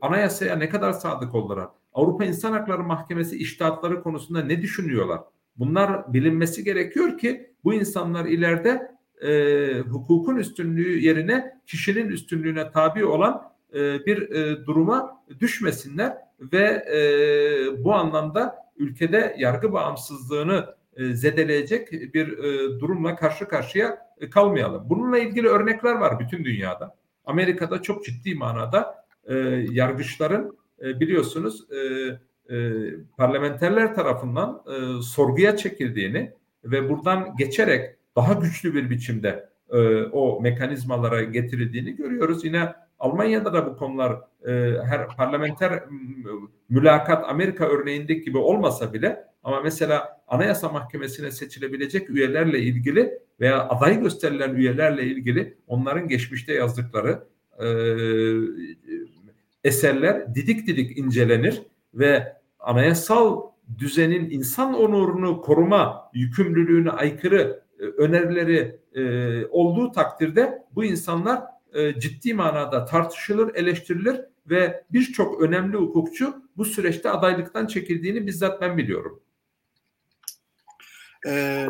anayasaya ne kadar sadık oldular? Avrupa İnsan Hakları Mahkemesi iştahatları konusunda ne düşünüyorlar? Bunlar bilinmesi gerekiyor ki bu insanlar ileride e, hukukun üstünlüğü yerine kişinin üstünlüğüne tabi olan e, bir e, duruma düşmesinler ve e, bu anlamda ülkede yargı bağımsızlığını e, zedeleyecek bir e, durumla karşı karşıya e, kalmayalım. Bununla ilgili örnekler var bütün dünyada. Amerika'da çok ciddi manada e, yargıçların e, biliyorsunuz e, e, parlamenterler tarafından e, sorguya çekildiğini ve buradan geçerek daha güçlü bir biçimde e, o mekanizmalara getirildiğini görüyoruz. Yine Almanya'da da bu konular e, her parlamenter mülakat Amerika örneğindeki gibi olmasa bile ama mesela Anayasa Mahkemesi'ne seçilebilecek üyelerle ilgili veya aday gösterilen üyelerle ilgili onların geçmişte yazdıkları e, eserler didik didik incelenir ve anayasal düzenin insan onurunu koruma yükümlülüğüne aykırı önerileri e, olduğu takdirde bu insanlar e, ciddi manada tartışılır, eleştirilir ve birçok önemli hukukçu bu süreçte adaylıktan çekildiğini bizzat ben biliyorum. Ee,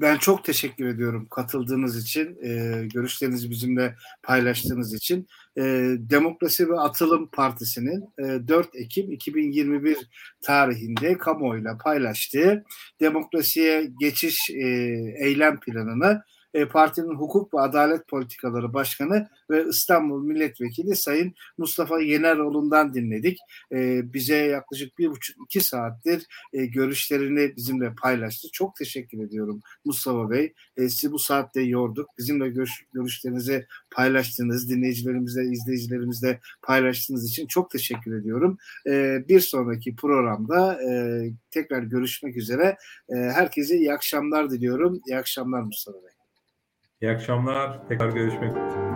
ben çok teşekkür ediyorum katıldığınız için, e, görüşlerinizi bizimle paylaştığınız için. E, Demokrasi ve Atılım Partisi'nin e, 4 Ekim 2021 tarihinde kamuoyuyla paylaştığı demokrasiye geçiş e, eylem planını e, partinin hukuk ve adalet politikaları başkanı ve İstanbul milletvekili Sayın Mustafa Yeneroğlu'ndan dinledik. E, bize yaklaşık bir buçuk iki saattir e, görüşlerini bizimle paylaştı. Çok teşekkür ediyorum Mustafa Bey. E, sizi bu saatte yorduk. Bizimle görüş, görüşlerinizi paylaştığınız, dinleyicilerimizle, izleyicilerimizle paylaştığınız için çok teşekkür ediyorum. Bir sonraki programda tekrar görüşmek üzere. Herkese iyi akşamlar diliyorum. İyi akşamlar Mustafa Bey. İyi akşamlar. Tekrar görüşmek üzere.